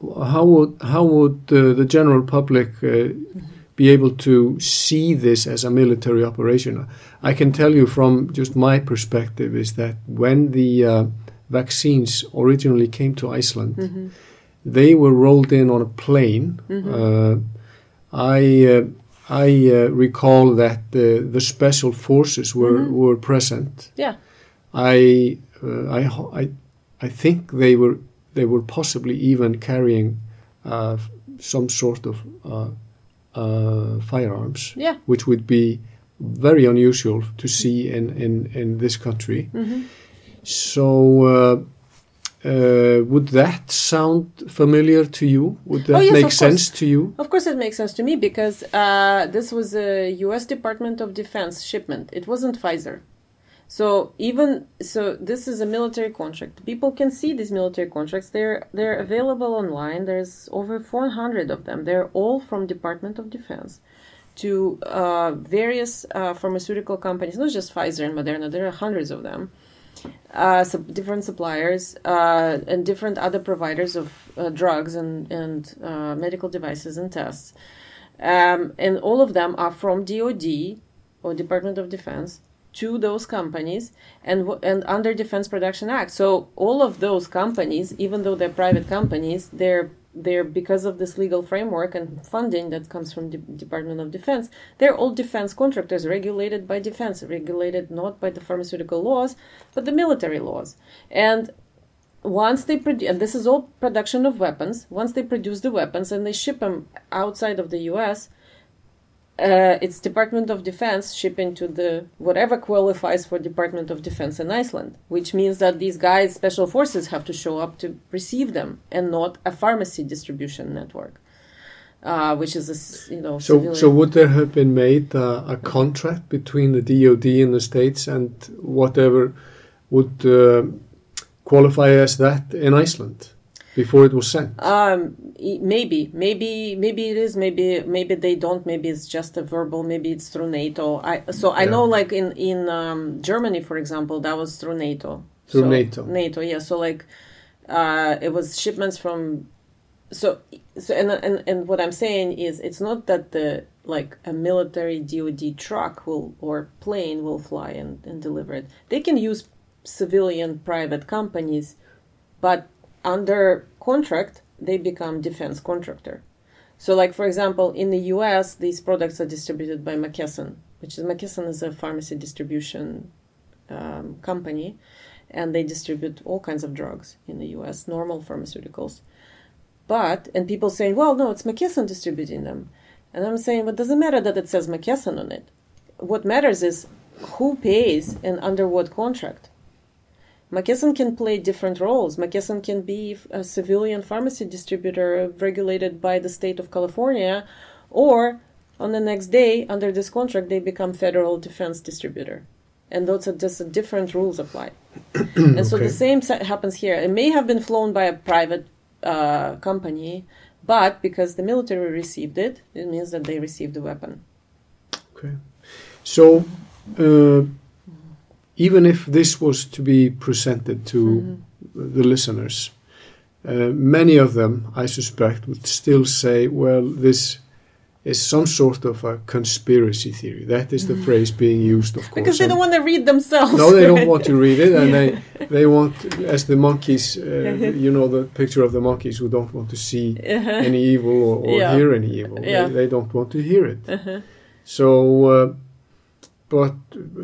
how would how would uh, the general public uh, be able to see this as a military operation? I can tell you from just my perspective is that when the uh, vaccines originally came to Iceland, they were rolled in on a plane. Uh, I uh, I uh, recall that the the special forces were Mhm. were present. Yeah. I uh, I I I think they were they were possibly even carrying uh, some sort of uh, uh, firearms, Yeah. which would be very unusual to see in in in this country. hmm So, uh, uh, would that sound familiar to you? Would that Oh, yes, make sense to you? Of course, it makes sense to me because uh, this was a U.S. Department of Defense shipment. It wasn't Pfizer. So even so, this is a military contract. People can see these military contracts. They're they're available online. There's over 400 of them. They're all from Department of Defense to uh, various uh, pharmaceutical companies, not just Pfizer and Moderna. There are hundreds of them. Uh, different suppliers uh, and different other providers of uh, drugs and and uh, medical devices and tests, um, and all of them are from DoD or Department of Defense to those companies and and under Defense Production Act. So all of those companies, even though they're private companies, they're they're because of this legal framework and funding that comes from the Department of Defense. They're all defense contractors regulated by defense, regulated not by the pharmaceutical laws, but the military laws. And once they produce, and this is all production of weapons. Once they produce the weapons and they ship them outside of the U.S., uh, it's Department of Defense shipping to the whatever qualifies for Department of Defense in Iceland, which means that these guys, special forces, have to show up to receive them, and not a pharmacy distribution network, uh, which is a you know So, civilian- so would there have been made uh, a contract between the DoD and the states and whatever would uh, qualify as that in Iceland before it was sent? Um, maybe, maybe, maybe it is. Maybe, maybe they don't. Maybe it's just a verbal. Maybe it's through NATO. I so I Yeah. know, like in in um, Germany, for example, that was through NATO. Through So- NATO. NATO, yeah. So like, uh, it was shipments from. So, so and and and what I'm saying is, it's not that the like a military DoD truck will or plane will fly and, and deliver it. They can use civilian private companies, but under contract they become defense contractor. So, like for example, in the U.S., these products are distributed by McKesson, which is McKesson is a pharmacy distribution um, company, and they distribute all kinds of drugs in the U.S., normal pharmaceuticals. But and people saying, well, no, it's McKesson distributing them, and I'm saying, well, it doesn't matter that it says McKesson on it. What matters is who pays and under what contract. McKesson can play different roles. McKesson can be a civilian pharmacy distributor regulated by the state of California, or on the next day, under this contract, they become federal defense distributor. And those are just different rules apply. and so Okay. the same happens here. It may have been flown by a private uh, company, but because the military received it, it means that they received the weapon. Okay. So, uh, even if this was to be presented to Mm-hmm. the listeners, uh, many of them, I suspect, would still say, well, this is some sort of a conspiracy theory. That is the phrase being used, of course. Because they don't want to read themselves. no, they don't want to read it, and they they want, as the monkeys, uh, you know, the picture of the monkeys who don't want to see any evil or, or Yeah. hear any evil. Yeah. They, they don't want to hear it. Uh-huh. So, uh, but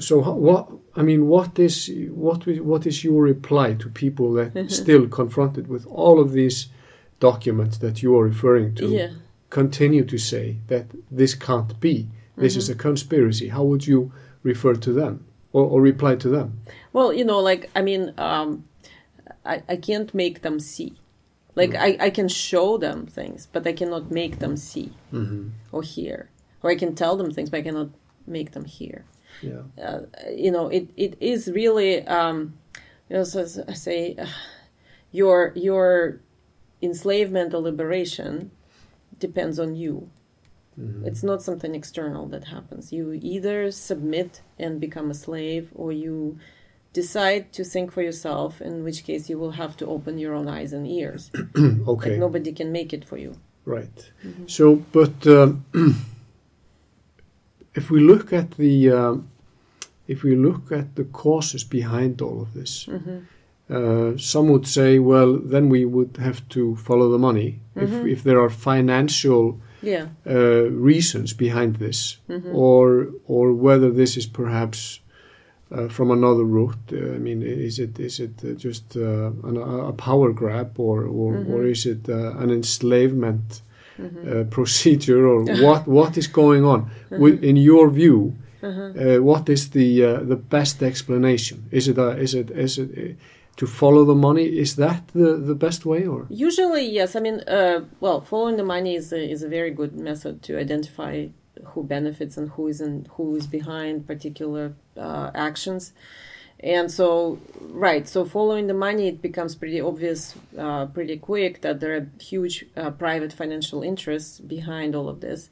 so what? I mean, what is what what is your reply to people that still confronted with all of these documents that you are referring to Yeah. continue to say that this can't be? This is a Mm-hmm. conspiracy. How would you refer to them or, or reply to them? Well, you know, like I mean, um, I I can't make them see. Like I I can show them things, but I cannot make them see or hear. Or I can tell them things, but I cannot make them hear. Yeah. Uh, you know, it it is really um, you know, so as I say, uh, your your enslavement or liberation depends on you. It's not something external that happens. You either submit and become a slave, or you decide to think for yourself, in which case you will have to open your own eyes and ears. Okay. Like nobody can make it for you. Right. So, but um, if we look at the um, if we look at the causes behind all of this, uh, some would say, well, then we would have to follow the money. If if there are financial Yeah. uh, reasons behind this, or or whether this is perhaps uh, from another route. Uh, I mean, is it is it uh, just uh, an, a power grab, or or, or is it uh, an enslavement uh, procedure, or what what is going on? Wi- in your view, Uh, what is the uh, the best explanation? Is it a, is it is it uh, to follow the money? Is that the, the best way or? Usually, yes. I mean, uh, well, following the money is a, is a very good method to identify who benefits and who isn't, who is behind particular uh, actions. And so, right, so following the money, it becomes pretty obvious uh, pretty quick that there are huge uh, private financial interests behind all of this.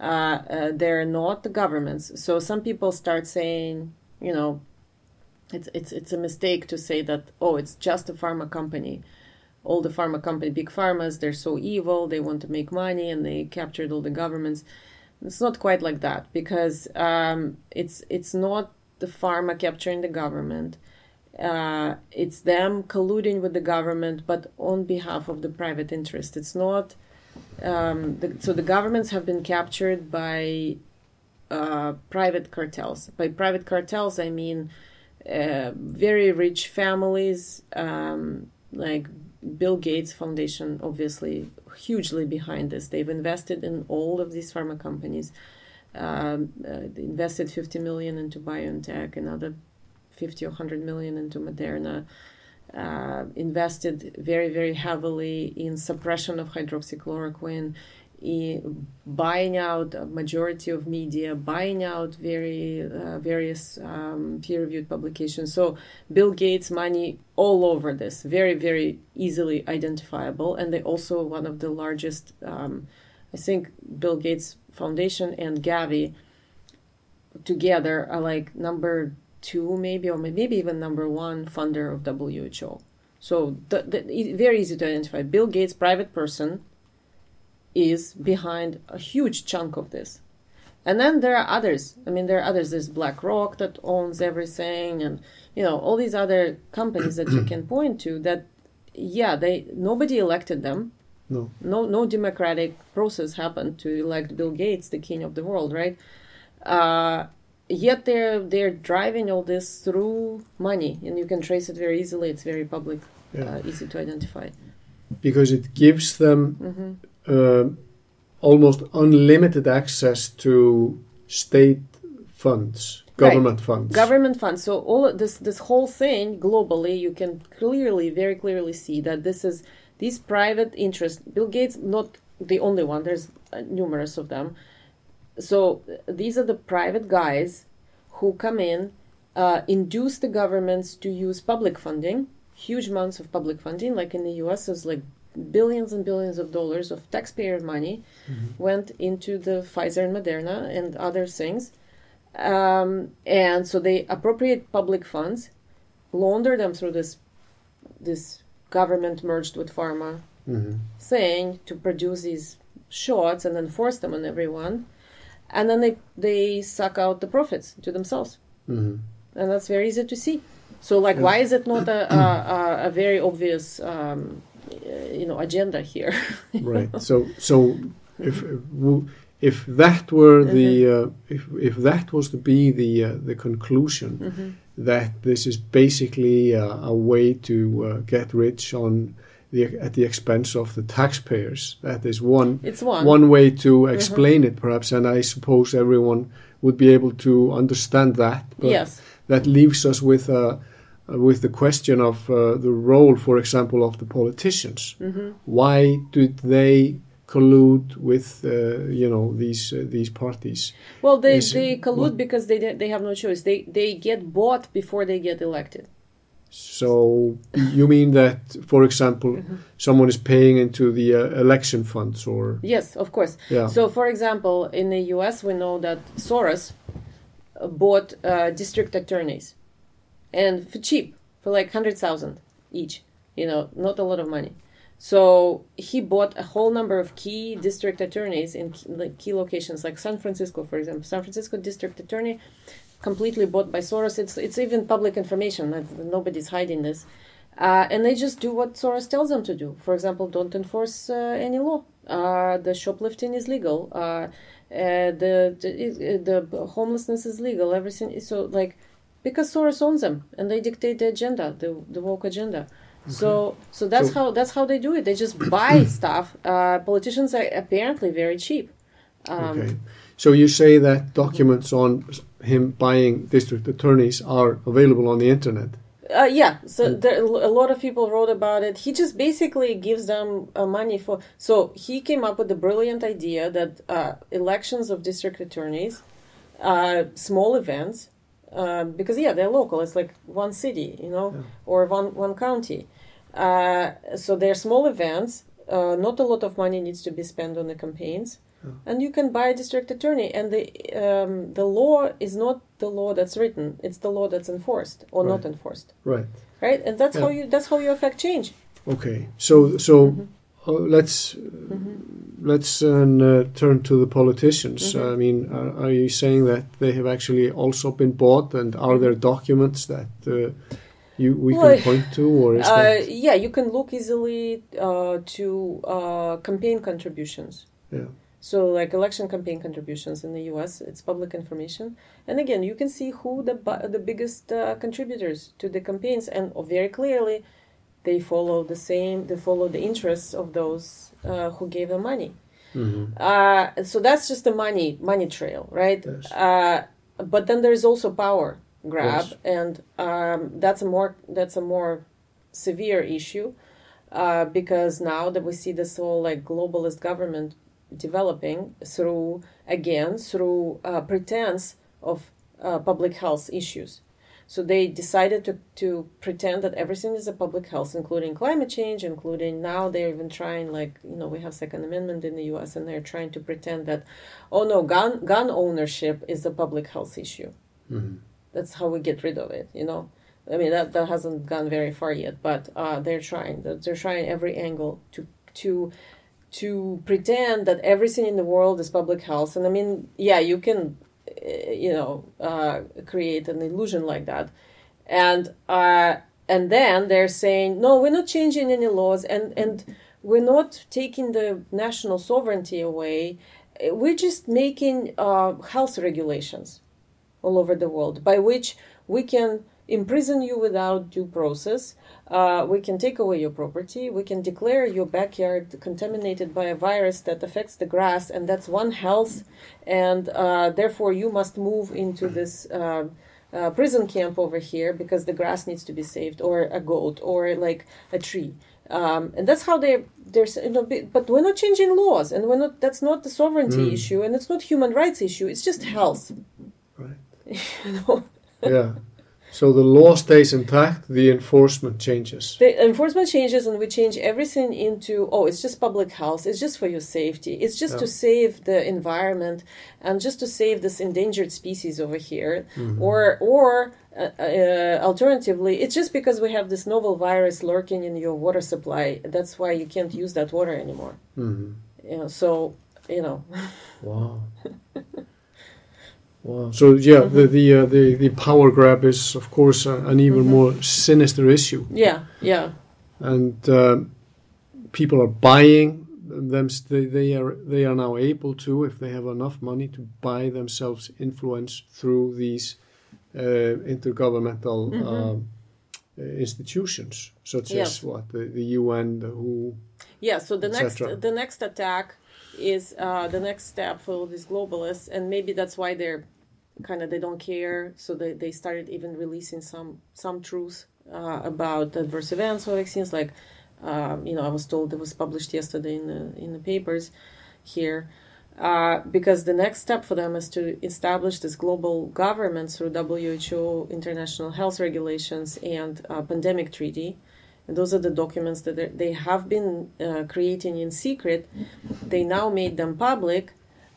Uh, uh, they're not the governments. So some people start saying, you know, it's it's it's a mistake to say that oh, it's just a pharma company. All the pharma company, big pharmas, they're so evil. They want to make money, and they captured all the governments. It's not quite like that because um, it's it's not the pharma capturing the government. Uh, it's them colluding with the government, but on behalf of the private interest. It's not. Um, the, so the governments have been captured by uh, private cartels. By private cartels, I mean uh, very rich families, um, like Bill Gates Foundation, obviously hugely behind this. They've invested in all of these pharma companies. Um, uh, invested 50 million into BioNTech, another 50 or 100 million into Moderna. Uh, invested very, very heavily in suppression of hydroxychloroquine, in buying out a majority of media, buying out very uh, various um, peer-reviewed publications. So Bill Gates money all over this, very very easily identifiable, and they also one of the largest. Um, I think Bill Gates Foundation and Gavi together are like number two, maybe, or maybe even number one funder of WHO. So the, the, very easy to identify. Bill Gates, private person, is behind a huge chunk of this. And then there are others. I mean, there are others. There's BlackRock that owns everything, and you know all these other companies that you can point to. That, yeah, they nobody elected them. No. No, no democratic process happened to elect Bill Gates, the king of the world, right? Uh, yet they're they're driving all this through money, and you can trace it very easily. It's very public, yeah. uh, easy to identify. Because it gives them mm-hmm uh, almost unlimited access to state funds, government right. funds. Government funds. So all this this whole thing globally, you can clearly, very clearly see that this is these private interests. Bill Gates, not the only one. There's uh, numerous of them. So these are the private guys who come in, uh, induce the governments to use public funding, huge amounts of public funding. Like in the U.S., there's like billions and billions of dollars of taxpayer money mm-hmm. went into the Pfizer and Moderna and other things. Um, and so they appropriate public funds, launder them through this this government merged with pharma mm-hmm. thing to produce these shots and then force them on everyone. And then they, they suck out the profits to themselves. Mm-hmm. And that's very easy to see. So, like, yeah. why is it not a, a, a very obvious um, you know agenda here. right. So so if if that were mm-hmm. the uh, if if that was to be the uh, the conclusion mm-hmm. That this is basically a, a way to uh, get rich on the at the expense of the taxpayers. That is one it's one. one way to explain mm-hmm. it, perhaps, and I suppose everyone would be able to understand that. But yes. That leaves us with a uh, with the question of uh, the role, for example, of the politicians. Mm-hmm. Why did they collude with uh, you know these uh, these parties? Well, they, Is, they collude because they they have no choice. They they get bought before they get elected. So you mean that, for example, mm-hmm. someone is paying into the uh, election funds, or yes, of course. Yeah. So, for example, in the U.S., we know that Soros bought uh, district attorneys and for cheap, for like hundred thousand each. You know, not a lot of money. So he bought a whole number of key district attorneys in key, locations, like San Francisco, for example. San Francisco district attorney, completely bought by Soros. It's it's even public information. Nobody's hiding this, uh, and they just do what Soros tells them to do. For example, don't enforce uh, any law. Uh, the shoplifting is legal. Uh, uh, the, the the homelessness is legal. Everything is so like because Soros owns them and they dictate the agenda, the, the woke agenda. Okay. So, so that's so, how that's how they do it. They just buy stuff. Uh, politicians are apparently very cheap. Um, okay. So you say that documents on him buying district attorneys are available on the internet. Uh, yeah, so there, a lot of people wrote about it. He just basically gives them uh, money for. So he came up with the brilliant idea that uh, elections of district attorneys, uh, small events, uh, because yeah, they're local. It's like one city, you know, Yeah. or one one county. Uh, so they're small events. Uh, not a lot of money needs to be spent on the campaigns, and you can buy a district attorney. And the um, the law is not the law that's written; it's the law that's enforced or not enforced. Right. right? And that's how you that's how you affect change. Okay. So so uh, let's let's uh, turn to the politicians. I mean, are, are you saying that they have actually also been bought, and are there documents that uh, you we Well, can point to, or is uh, yeah you can look easily uh, to uh, campaign contributions yeah? so like election campaign contributions in the us it's public information and again you can see who the the biggest uh, contributors to the campaigns and very clearly they follow the same they follow the interests of those uh, who gave them money Mhm. Uh, so that's just the money money trail, right? Yes. Uh, but then there is also power grab, and um, that's a more that's a more severe issue uh, because now that we see this whole like globalist government developing through again through uh, pretense of uh, public health issues. So they decided to, to pretend that everything is a public health, including climate change, including now they're even trying like you know we have Second Amendment in the U.S. and they're trying to pretend that oh no gun gun ownership is a public health issue. Mhm. That's how we get rid of it. You know, I mean that that hasn't gone very far yet, but uh, they're trying. They're they're trying every angle to to to pretend that everything in the world is public health. And I mean, yeah, you can, uh, you know, uh, create an illusion like that, and uh, and then they're saying, no, we're not changing any laws, and and we're not taking the national sovereignty away. We're just making uh, health regulations all over the world by which we can imprison you without due process. Uh, we can take away your property. We can declare your backyard contaminated by a virus that affects the grass, and that's one health, and uh, therefore you must move into this. Uh, uh, prison camp over here because the grass needs to be saved, or a goat, or like a tree, um, and that's how they there's you know. But we're not changing laws, and we're not. That's not the sovereignty Mm. issue, and it's not human rights issue. It's just health. You know. yeah. So the law stays intact. The enforcement changes. The enforcement changes, and we change everything into oh, it's just public health, it's just for your safety, it's just to save the environment, and just to save this endangered species over here, Mm-hmm. or or uh, uh, alternatively, it's just because we have this novel virus lurking in your water supply. That's why you can't use that water anymore. Mhm. You know, so you know, Wow. wow. So yeah, the the, uh, the the power grab is of course uh, an even more sinister issue, yeah, yeah, and um people are buying them. They, they are they are now able to, if they have enough money, to buy themselves influence through these uh, intergovernmental. Um, uh, institutions such Yes. as what the, the UN, the WHO. Yeah, so the next the next attack is uh, the next step for all these globalists, and maybe that's why they're kind of they don't care. So they, they started even releasing some some truths uh, about adverse events or vaccines. Like um, you know, I was told it was published yesterday in the in the papers here. Uh, because the next step for them is to establish this global government through WHO, international health regulations, and uh, pandemic treaty. And those are the documents that they- they have been uh, creating in secret. They now made them public,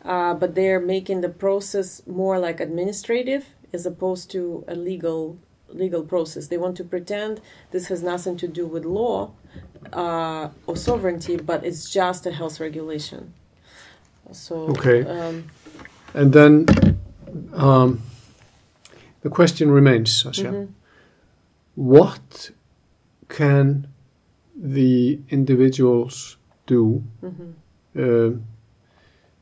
uh, but they're making the process more like administrative as opposed to a legal legal process. They want to pretend this has nothing to do with law uh, or sovereignty, but it's just a health regulation. So Okay. um, And then um, the question remains, Sasha. mhm. What can the individuals do Mhm. uh,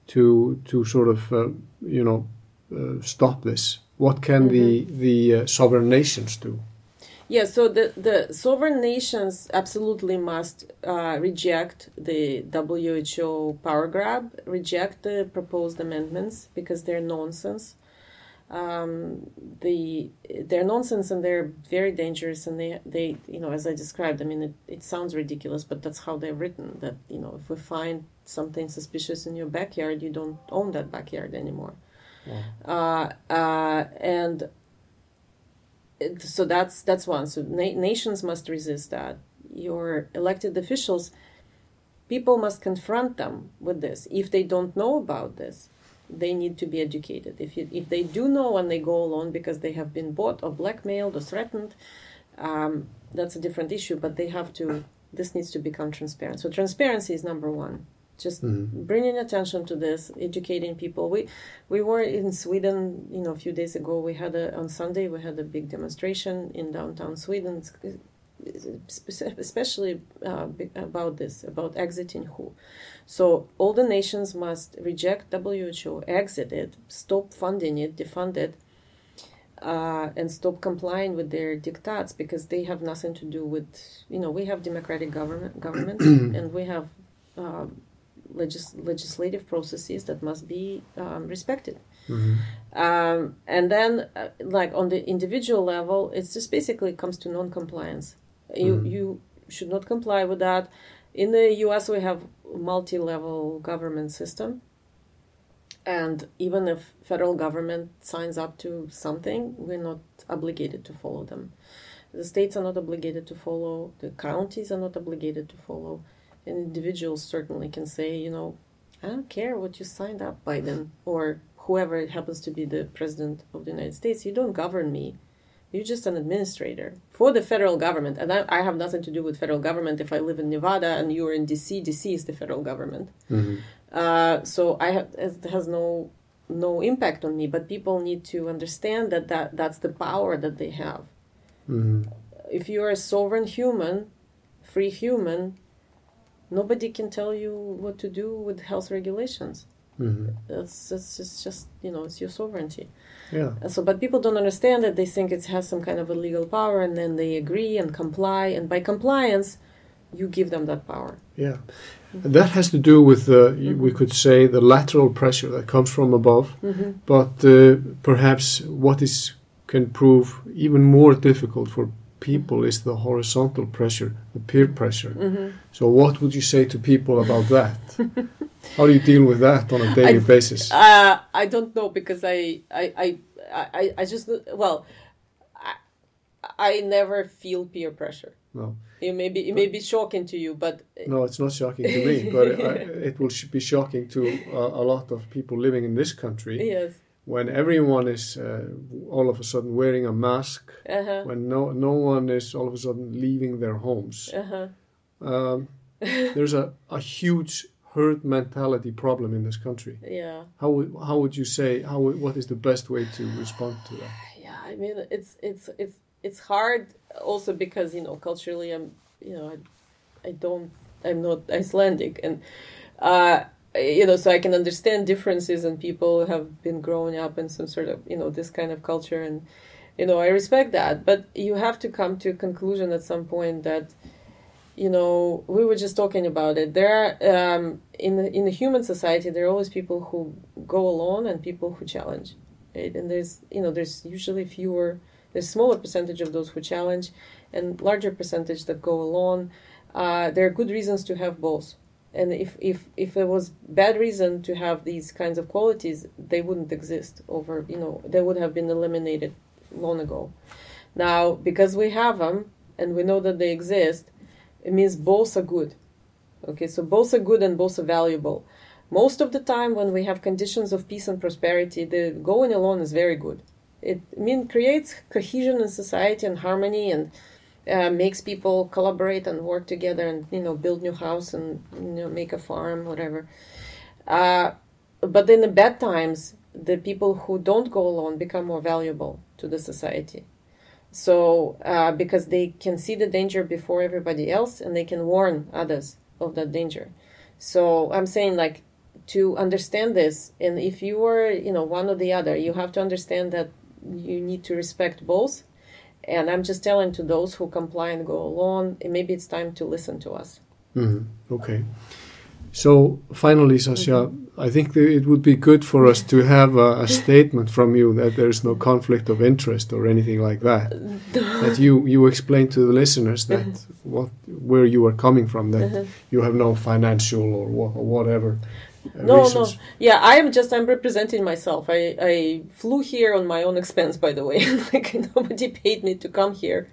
to to sort of uh, you know uh, stop this? What can the the uh, sovereign nations do? Yeah, so the, the sovereign nations absolutely must uh, reject the WHO power grab, reject the proposed amendments because they're nonsense. um, the they're nonsense and they're very dangerous and they they you know as I described I mean it, it sounds ridiculous but that's how they're written that you know if we find something suspicious in your backyard you don't own that backyard anymore uh, uh, and it, so that's that's one so na- nations must resist that your elected officials people must confront them with this if they don't know about this they need to be educated. If you, if they do know and they go alone because they have been bought or blackmailed or threatened, um, that's a different issue. But they have to. This needs to become transparent. So transparency is number one. Just mm-hmm. bringing attention to this, educating people. We we were in Sweden, you know, a few days ago. We had a on Sunday we had a big demonstration in downtown Sweden especially uh, about this, about exiting WHO. So all the nations must reject WHO, exit it, stop funding it, defund it, uh, and stop complying with their diktats because they have nothing to do with, you know, we have democratic government governments and we have uh, legis- legislative processes that must be um, respected. Mm-hmm. Um, and then, uh, like on the individual level, it just basically comes to non-compliance. You mm. you should not comply with that. In the U.S., we have multi-level government system, and even if federal government signs up to something, we're not obligated to follow them. The states are not obligated to follow. The counties are not obligated to follow. And individuals certainly can say, you know, I don't care what you signed up, Biden, or whoever it happens to be the president of the United States. You don't govern me. You're just an administrator for the federal government. And I, I, have nothing to do with federal government. If I live in Nevada and you're in DC, DC is the federal government. Mm-hmm. Uh, so I have, it has no no impact on me. But people need to understand that, that that's the power that they have. Mm-hmm. If you're a sovereign human, free human, nobody can tell you what to do with health regulations. Mm-hmm. It's, it's, it's just you know it's your sovereignty. Yeah. So, but people don't understand it. They think it has some kind of a legal power, and then they agree and comply. And by compliance, you give them that power. Yeah, mm-hmm. that has to do with the mm-hmm. we could say the lateral pressure that comes from above, mm-hmm. but uh, perhaps what is can prove even more difficult for people is the horizontal pressure, the peer pressure. Mm-hmm. So, what would you say to people about that? How do you deal with that on a daily I, basis? Uh, I don't know because I, I, I, I, I just well, I, I never feel peer pressure. No. It may be it may be shocking to you, but no, it's not shocking to me. but it, it will be shocking to a, a lot of people living in this country. Yes when everyone is uh, all of a sudden wearing a mask, uh-huh. when no no one is all of a sudden leaving their homes, uh-huh. um, there's a, a huge herd mentality problem in this country. Yeah. How would how would you say how what is the best way to respond to that? Yeah, I mean it's it's it's it's hard also because you know culturally I'm you know I, I don't I'm not Icelandic and. Uh, you know so i can understand differences and people have been growing up in some sort of you know this kind of culture and you know i respect that. But you have to come to a conclusion at some point that you know we were just talking about it. There are um, in the, in the human society there are always people who go alone and people who challenge right? and there's you know there's usually fewer there's smaller percentage of those who challenge and larger percentage that go alone. Uh, there are good reasons to have both and if if if there was bad reason to have these kinds of qualities they wouldn't exist over you know they would have been eliminated long ago. Now because we have them and we know that they exist it means both are good. Okay so both are good and both are valuable. Most of the time when we have conditions of peace and prosperity the going alone is very good. It mean creates cohesion in society and harmony and uh, makes people collaborate and work together and you know build new house and you know make a farm whatever. Uh, but in the bad times the people who don't go alone become more valuable to the society. So uh, because they can see the danger before everybody else and they can warn others of that danger. So i'm saying like to understand this and if you are you know one or the other you have to understand that you need to respect both and I'm just telling to those who comply and go along, maybe it's time to listen to us. Mm-hmm. Okay. So finally, Sasha, mm-hmm. I think it would be good for us to have a, a statement from you that there is no conflict of interest or anything like that. that you you explain to the listeners that uh-huh. what where you are coming from, that uh-huh. you have no financial or, wha- or whatever. No, no. Yeah, I am just I'm representing myself. I I flew here on my own expense, by the way. like nobody paid me to come here,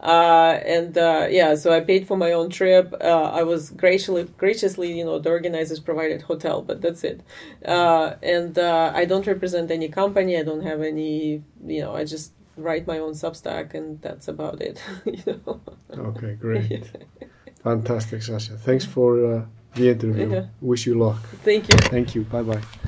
uh, and uh, yeah, so I paid for my own trip. Uh, I was graciously graciously, you know, the organizers provided hotel, but that's it. Uh, and uh, I don't represent any company. I don't have any, you know, I just write my own Substack, and that's about it. you know. Okay, great. Fantastic, Sasha. Thanks for uh, the interview. Yeah. Wish you luck. Thank you. Thank you. Bye bye.